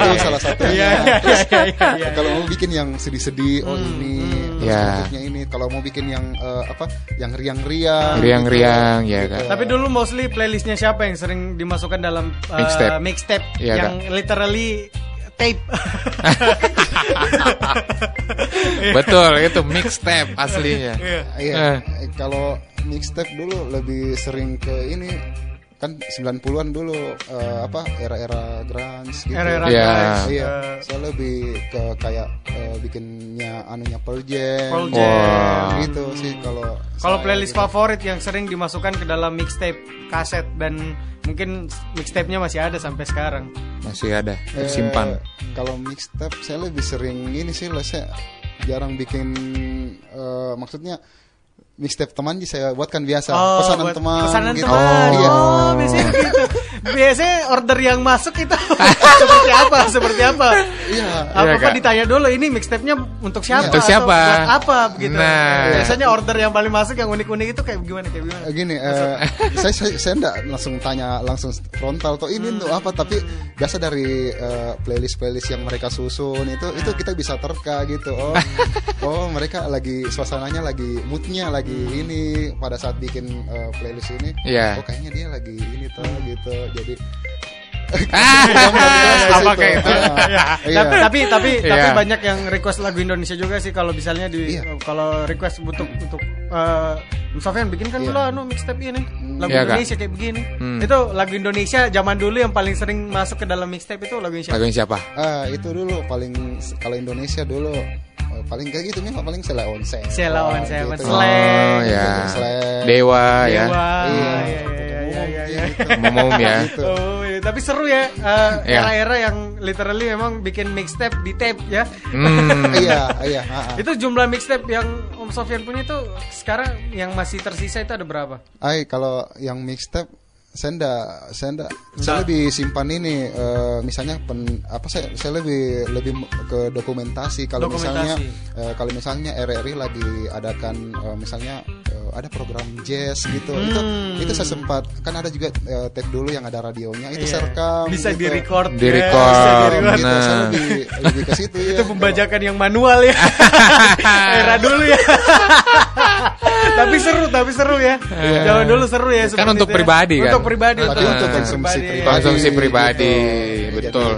itu salah satunya. Iya, iya, iya, iya, iya. kalau mau bikin yang sedih-sedih oh ini terus Ya. bentuknya ini kalau mau bikin yang eh, apa yang riang-riang Riang-riang, ya kan. Tapi dulu mostly playlistnya siapa yang sering dimasukkan dalam uh, Mixtape. mixtape Iya, yang literally tape. Betul, itu mixtape aslinya. Iya, Eh. eh, kalau mixtape dulu lebih sering ke ini kan 90-an dulu eh, apa era-era grunge gitu. Era-era Iya. grunge, Iya, eh, saya lebih ke kayak eh, bikinnya anunya Pearl Jam. Pearl Jam. Wah. Gitu sih kalau Kalau playlist gitu. favorit yang sering dimasukkan ke dalam mixtape kaset dan mungkin mixtape-nya masih ada sampai sekarang. Masih ada, Eh, tersimpan. kalau mixtape saya lebih sering ini sih lah saya jarang bikin eh, maksudnya mixtape teman saya buatkan biasa Oh, pesanan buat teman pesanan gitu. teman. Iya. Oh, biasanya gitu. Biasanya order yang masuk itu seperti apa? Seperti apa? Iya. Apa Iya, apa Kak. ditanya dulu ini mixtape-nya untuk siapa? Untuk atau siapa? buat apa gitu. Nah. Biasanya order yang paling masuk yang unik-unik itu kayak gimana kayak gimana? Eh, gini eh, saya saya saya enggak langsung tanya langsung frontal tuh ini untuk apa tapi biasa dari eh, playlist playlist yang mereka susun itu itu kita bisa terka gitu oh oh mereka lagi suasananya lagi moodnya lagi ini pada saat bikin eh, playlist ini Iya. oh kayaknya dia lagi ini tuh gitu jadi Apa kayak itu? Iya. Tapi tapi tapi, tapi Iya. banyak yang request lagu Indonesia juga sih kalau misalnya di kalau request untuk untuk eh Sofian bikin kan dulu anu mixtape ini lagu Iya, Kak. Indonesia kayak begini. Hmm. Itu lagu Indonesia zaman dulu yang paling sering masuk ke dalam mixtape itu lagu siapa? Lagunya siapa? Ah, itu dulu paling kalau Indonesia dulu eh, paling kayak gitu memang paling Sela Onse. Sela Onse, gitu. Slang. Oh ya. Dewa, ya. Dewa, Iya. Iya, iya, iya. iya, iya, iya. Umum ya. Gitu. Oh, iya. tapi seru ya eh, Iya. era-era yang literally memang bikin mixtape di tape ya. Hmm. Iya, iya. itu jumlah mixtape yang Om Sofyan punya itu sekarang yang masih tersisa itu ada berapa? Ay, kalau yang mixtape saya ndak saya saya lebih simpan ini eh, misalnya pen, apa saya saya lebih lebih ke dokumentasi kalau misalnya eh, kalau misalnya RRI lagi adakan eh, misalnya eh, ada program jazz gitu itu Hmm. itu saya sempat kan ada juga eh, tape dulu yang ada radionya itu Iya. saya rekam Bisa gitu. di-record. Ya, di-record. Gitu, Nah. saya lebih lebih ke situ ya itu pembajakan yang manual ya era dulu ya tapi seru tapi seru ya zaman dulu seru ya Kan seperti untuk itu ya. pribadi kan? untuk pribadi Tapi untuk konsumsi pribadi. Konsumsi pribadi, betul.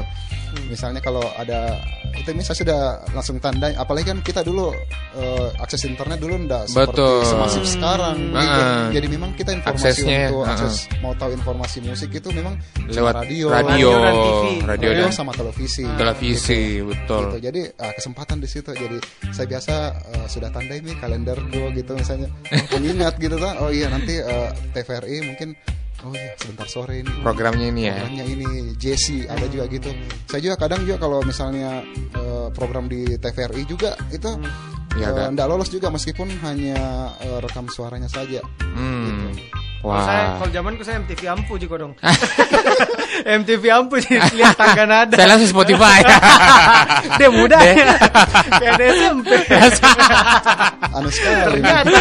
Jadi, misalnya kalau ada itu misalnya sudah langsung tandai apalagi kan kita dulu eh, akses internet dulu enggak seperti Betul. semasif sekarang gitu. Ah. jadi memang kita informasi Aksesnya, untuk ah. akses mau tahu informasi musik itu memang Lewat radio radio, Radio dan TV. radio radio dan sama televisi televisi, betul. gitu. Jadi ah, kesempatan di situ. Jadi saya biasa eh, sudah tandai nih kalender gue gitu misalnya pengingat gitu kan. Oh iya nanti eh, TVRI mungkin oh iya sebentar sore ini Programnya ini ya. programnya ini Jesse ada juga gitu. Saya juga kadang juga kalau misalnya eh, program di TVRI juga itu Iya, eh, kan? nggak lolos juga meskipun hanya eh, rekam suaranya saja. Hmm. Kalau saya Wah. kalau zamanku saya MTV Ampu juga dong. MTV Ampu sih lihat tangga nada. Saya langsung Spotify. Dia muda Deh. ya. Kayak SMP. Anu sekali. Ternyata.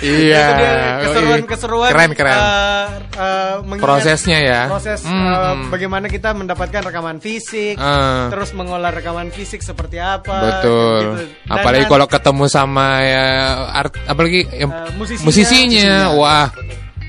Iya. Keseruan-keseruan. Keren keren. eh, eh, mengingat Prosesnya ya. Proses Hmm, hmm. bagaimana kita mendapatkan rekaman fisik, Eh. terus mengolah rekaman fisik seperti apa. Betul. gitu. Dan- Apalagi dan- kalau ketemu sama ya art, apalagi yang Eh, musisinya. musisinya. Wah,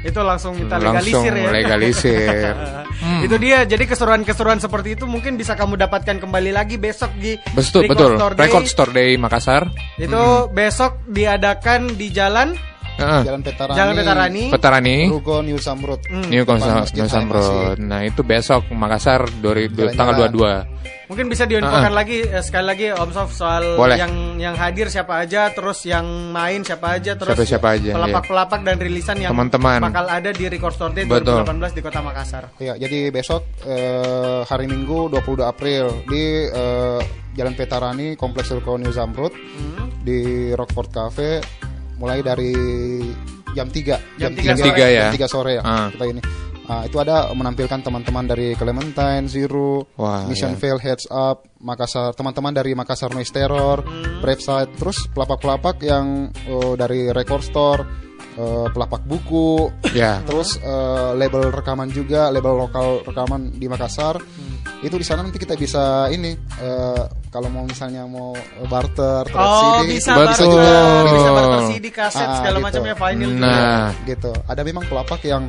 itu langsung kita langsung legalisir ya. legalisir. Hmm. Itu dia. Jadi keseruan-keseruan seperti itu mungkin bisa kamu dapatkan kembali lagi besok di Betul, Record betul. Store Day. Record Store Day Makassar. Itu besok diadakan di jalan Heeh. Jalan Petarani. Jalan Petarani. Petarani. Ruko New Samrut. Hmm. New New. Nah, itu besok Makassar dari tanggal 22. Mungkin bisa diinfokan Ah. lagi eh, sekali lagi Om Sof soal Boleh. yang yang hadir siapa aja, terus yang main siapa aja, terus Siapa-siapa aja, pelapak-pelapak dan rilisan yang Teman-teman. bakal ada di Record Store Day Betul. 2018 di Kota Makassar. Ya, jadi besok eh, hari Minggu 22 April di eh, Jalan Petarani Kompleks Ruko New Zamrud Hmm. di Rockford Cafe mulai dari jam 3 Jam tiga sore. Tiga ya? jam 3 sore ya Ah. kita ini. Ah, itu ada menampilkan teman-teman dari Clementine, Zero, Wah, Mission ya. Fail, Heads Up, Makassar, teman-teman dari Makassar Noise Terror. Brave Side, terus pelapak-pelapak yang oh, dari Record Store, eh, pelapak buku, Ya. terus eh, label rekaman juga label lokal rekaman di Makassar Hmm. itu di sana nanti kita bisa ini eh, kalau mau misalnya mau barter trade Oh, CD bisa barter juga. bisa barter CD, kaset Ah, segala gitu. macam ya vinyl juga. Nah, gitu ada memang pelapak yang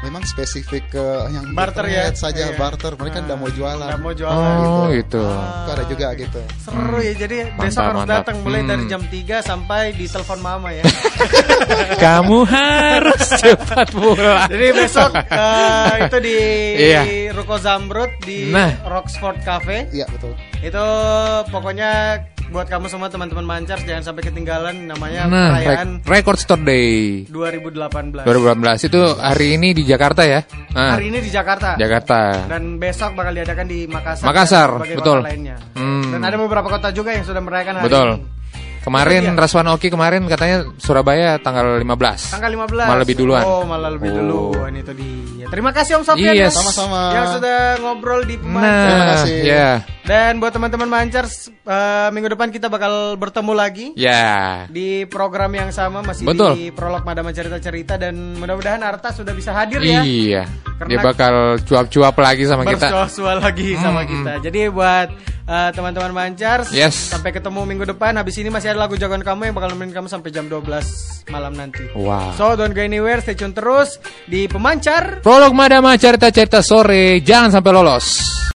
memang spesifik ke yang Barter ya? saja Iya. barter mereka nggak mau jualan Nggak mau jualan. oh gitu. itu ada juga gitu Seru ya, jadi besok Mantap, harus mantap. datang mulai Hmm. dari jam 3 sampai di telepon mama ya. Kamu harus cepat pulang. Jadi besok eh, itu di Iya. Ruko Zamrud di Nah. Rocksport Cafe. iya betul Itu pokoknya buat kamu semua teman-teman Mancars jangan sampai ketinggalan namanya Nah, perayaan Rec- Record Store Day 2018. 2018 itu hari ini di Jakarta ya. Nah, Hari ini di Jakarta. Jakarta. Dan besok bakal diadakan di Makassar. Makassar, betul. kota lainnya. Hmm. Dan ada beberapa kota juga yang sudah merayakan hari Betul. ini. Kemarin dia. Raswan Oki kemarin katanya Surabaya tanggal 15. Tanggal 15. Malah lebih duluan. Oh, malah lebih Oh. duluan itu dia. Terima kasih Om Sofyan Iya, ya. sama-sama. Yang sudah ngobrol di Nah, Pemancar. Terima kasih. ya. Dan buat teman-teman Mancars, eh, minggu depan kita bakal bertemu lagi Ya. di program yang sama masih Betul. di prolog Madama cerita-cerita dan mudah-mudahan Arta sudah bisa hadir ya. Iya. Karena- Dia bakal cuap-cuap lagi sama kita. Bersuah-suah lagi sama Hmm, kita. Jadi buat eh, teman-teman Mancars, Yes. sampai ketemu minggu depan. Habis ini masih ada lagu jagoan kamu yang bakal nemenin kamu sampai jam 12 malam nanti. Wow. So don't go anywhere, stay tune terus di Pemancar. Prolog Madama cerita-cerita sore, jangan sampai lolos.